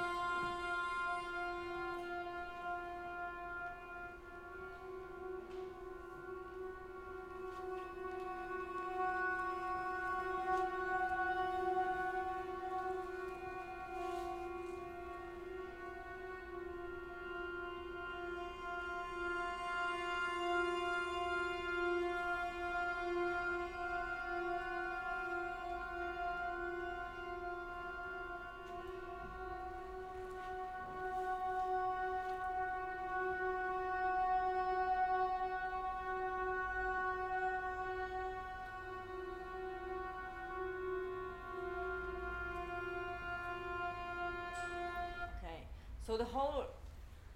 So the whole,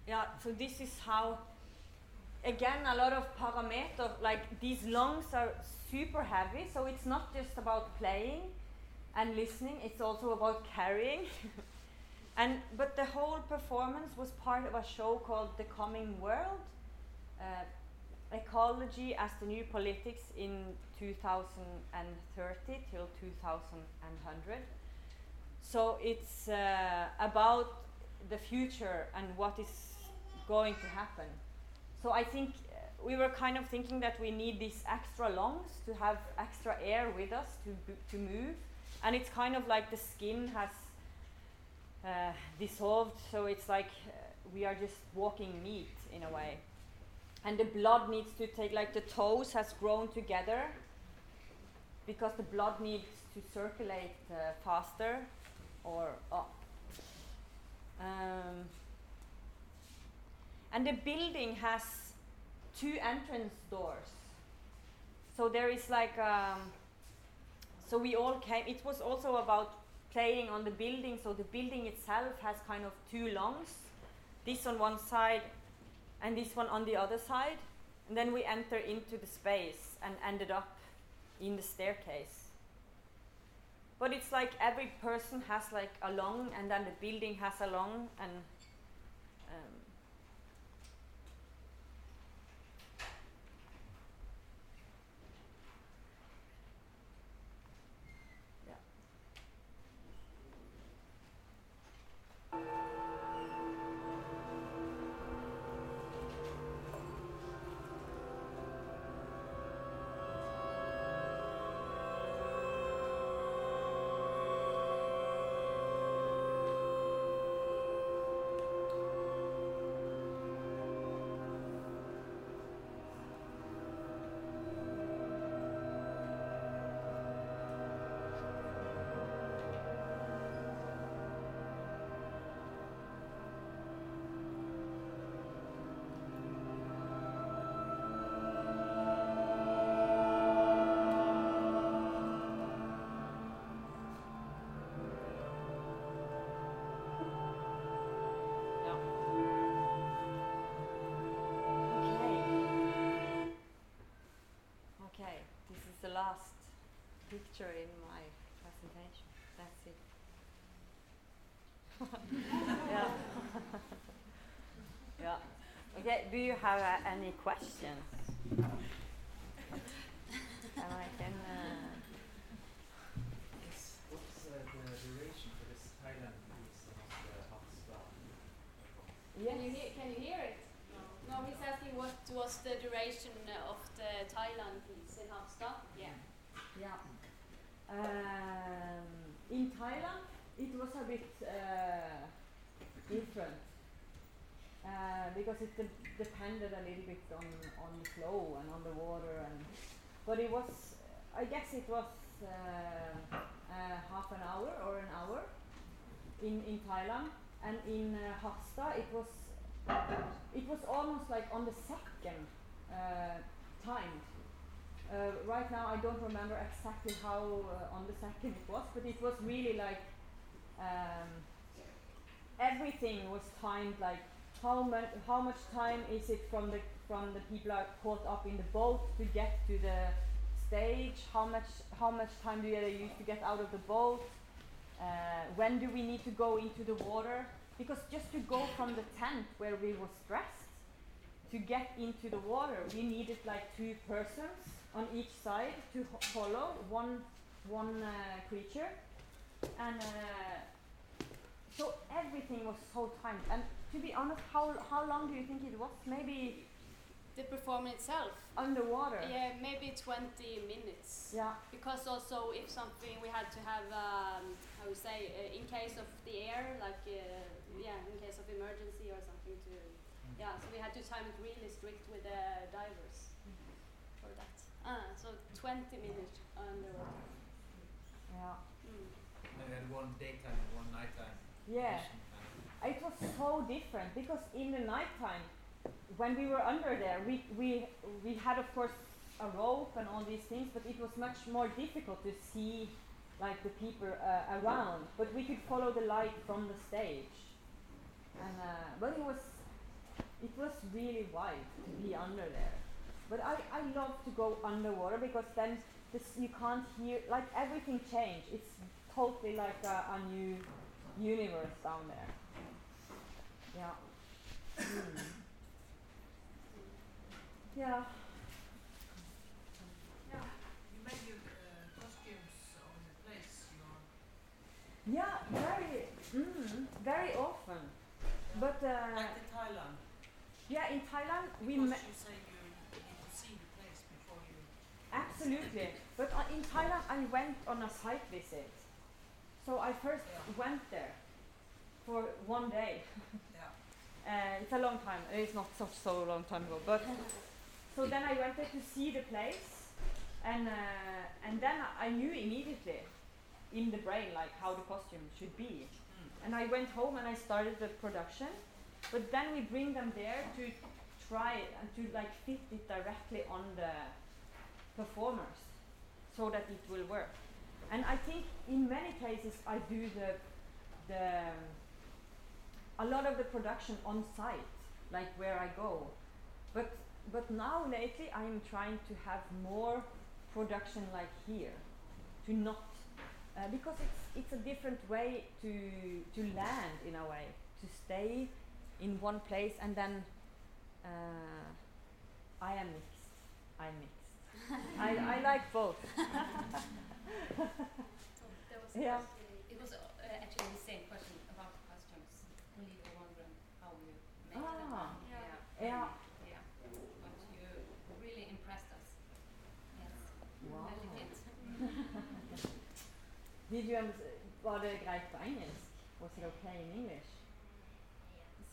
yeah, so this is how, again, a lot of parameters, like these lungs are super heavy, so it's not just about playing and listening, it's also about carrying. and but the whole performance was part of a show called The Coming World, uh, Ecology as the New Politics in 2030 till 2100. So it's uh, about the future and what is going to happen. So I think uh, we were kind of thinking that we need these extra lungs to have extra air with us to to move, and it's kind of like the skin has uh, dissolved, so it's like uh, we are just walking meat in a way. And the blood needs to take like the toes has grown together because the blood needs to circulate uh, faster or um, and the building has two entrance doors. So there is like, um, so we all came, it was also about playing on the building. So the building itself has kind of two lungs, this on one side and this one on the other side. And then we enter into the space and ended up in the staircase. But it's like every person has like a long, and then the building has a long, and picture in my presentation. That's it. yeah. yeah. Okay, do you have uh, any questions? and I can. Uh, Yes. What's uh, the duration for this Thailand piece of the Harstad? Can you hear? Can you hear it? No. No, he's asking what was the duration of the Thailand piece in Harstad. Yeah. Yeah. Um, in Thailand, it was a bit uh, different uh, because it de- depended a little bit on, on the flow and on the water, and but it was, I guess it was uh, half an hour or an hour in in Thailand, and in uh, Harstad it was it was almost like on the second uh, timed. Uh, right now, I don't remember exactly how uh, on the second it was, but it was really like um, everything was timed. Like how much how much time is it from the from the people are caught up in the boat to get to the stage? How much how much time do they use to get out of the boat? Uh, when do we need to go into the water? Because just to go from the tent where we were stressed to get into the water, we needed like two persons on each side to ho- follow one one uh, creature, and uh, so everything was so timed. And to be honest, how how long do you think it was? Maybe The performance itself. underwater. Yeah, maybe 20 minutes. Yeah. Because also if something we had to have, um, how we say, uh, in case of the air, like uh, yeah, in case of emergency or something to, yeah. So we had to time it really strict with the divers for that. Ah, so 20 minutes underwater. Yeah. Mm. Maybe had one daytime and one nighttime. Yeah. mission kind of. It was so different because in the nighttime, when we were under there, we, we, we had, of course, a rope and all these things, but it was much more difficult to see like the people uh, around. But we could follow the light from the stage. And, uh, but it was, it was really wild to be under there. But I, I love to go underwater because then this, you can't hear, like everything changed. It's totally like a, a new universe down there. Yeah. Mm. Yeah. Yeah, you made your uh, costumes on the place you're Yeah, very, mm, very often. But uh, like in Thailand. yeah, in Thailand we Because met you say you need to see the place before you. absolutely. But uh, in Thailand I went on a site visit, so I first Yeah. went there for one day. Yeah. Uh, it's a long time. It's not such so long time ago, but so then I went there to see the place, and uh, and then I I knew immediately in the brain like how the costume should be, and I went home and I started the production, but then we bring them there to try it and to like fit it directly on the performers, so that it will work, and I think in many cases I do the the a lot of the production on site, like where I go. But but now lately I'm trying to have more production like here, to not uh, because it's it's a different way to to land in a way to stay in one place and then uh, I am mixed. I'm mixed. I, I like both. Yeah. question- It was uh, actually the same question about the costumes. Only were wondering how you make them. Ah. Yeah. Yeah. Yeah. But you really impressed us. Yes. Wow. Did you understand? Var det greit på engelsk? Was it okay in English?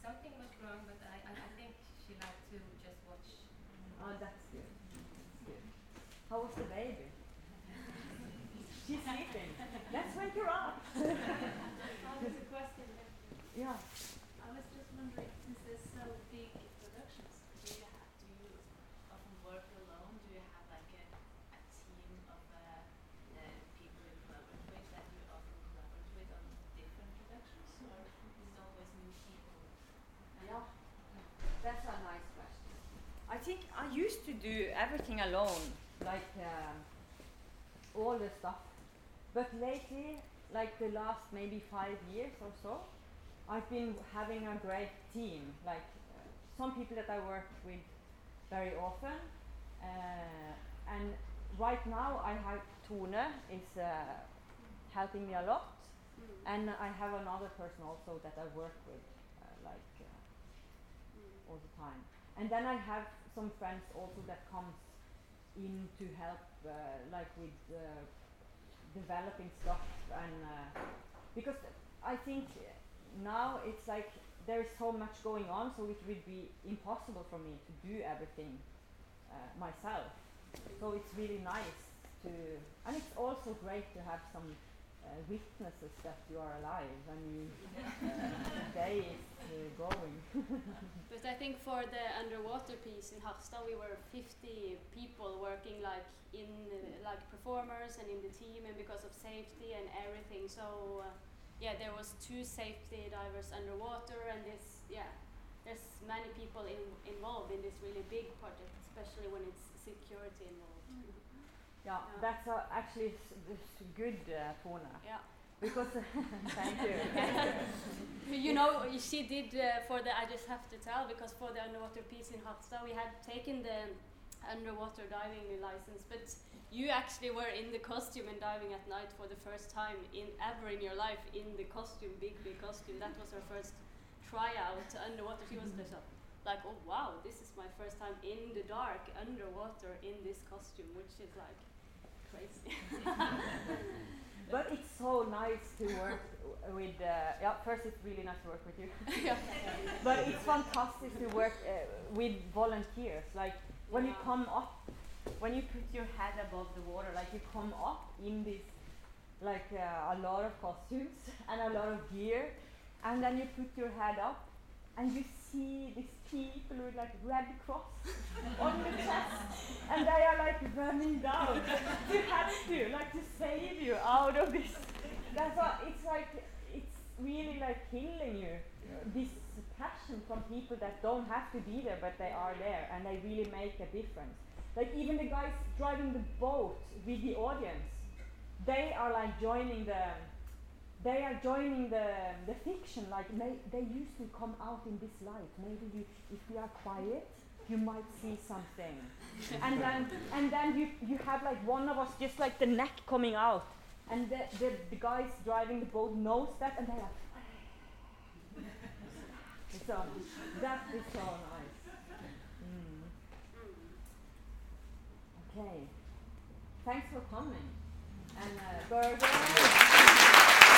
Something was wrong, but I, I, I think she liked to just watch. Oh, that's good. That's good. How was the baby? She's sleeping. Let's wake her up. I was a question. yeah. I was just wondering, since there's so big productions, do you have, do you often work alone? Do you have like a, a team of uh, uh, people you collaborate with that you often collaborate with on different productions, or is it always new people? Yeah. That's a nice question. I think I used to do everything alone, like um, all the stuff. But lately, like the last maybe five years or so, I've been having a great team. Like uh, some people that I work with very often, uh, and right now I have Tone is uh, helping me a lot, Mm. and I have another person also that I work with, uh, like. Uh, Mm. all the time. And then I have some friends also that comes in to help, uh, like with uh, developing stuff and uh, because I think now it's like there is so much going on, so it would be impossible for me to do everything myself. So it's really nice to, and it's also great to have some uh, witnesses that you are alive when you uh, day is uh, going. But I think for the underwater piece in Harstad, we were 50 people working like in uh, like performers and in the team, and because of safety and everything. So uh, yeah, there was two safety divers underwater, and this yeah, there's many people in, involved in this really big project, especially when it's security involved. Yeah, Yeah. that's uh, actually good, uh, Tone. Yeah. Because thank you. you know, she did uh, for the. I just have to tell because for the underwater piece in Harstad, we had taken the underwater diving license, but you actually were in the costume and diving at night for the first time in ever in your life in the costume, big big costume. That was her first tryout underwater. She was just uh, like, oh wow, this is my first time in the dark underwater in this costume, which is like But it's so nice to work with. Uh, yeah, first it's really nice to work with you. yeah. but it's fantastic to work uh, with volunteers. Like when you come up, when you put your head above the water, like you come up in this, like uh, a lot of costumes and a lot of gear, and then you put your head up, and you see these people with like red cross on the chest, and they are like running down. you have to like to save you out of this. That's why it's like it's really like killing you. This passion from people that don't have to be there, but they are there, and they really make a difference. Like even the guys driving the boat with the audience, they are like joining the. They are joining the the fiction. Like they, they used to come out in this light. Maybe you, if you are quiet, you might see something. and then and then you you have like one of us just like the neck coming out, and the the, the guys driving the boat knows that, and they're like. So that is so nice. Mm. Okay. Thanks for coming. And uh, burger.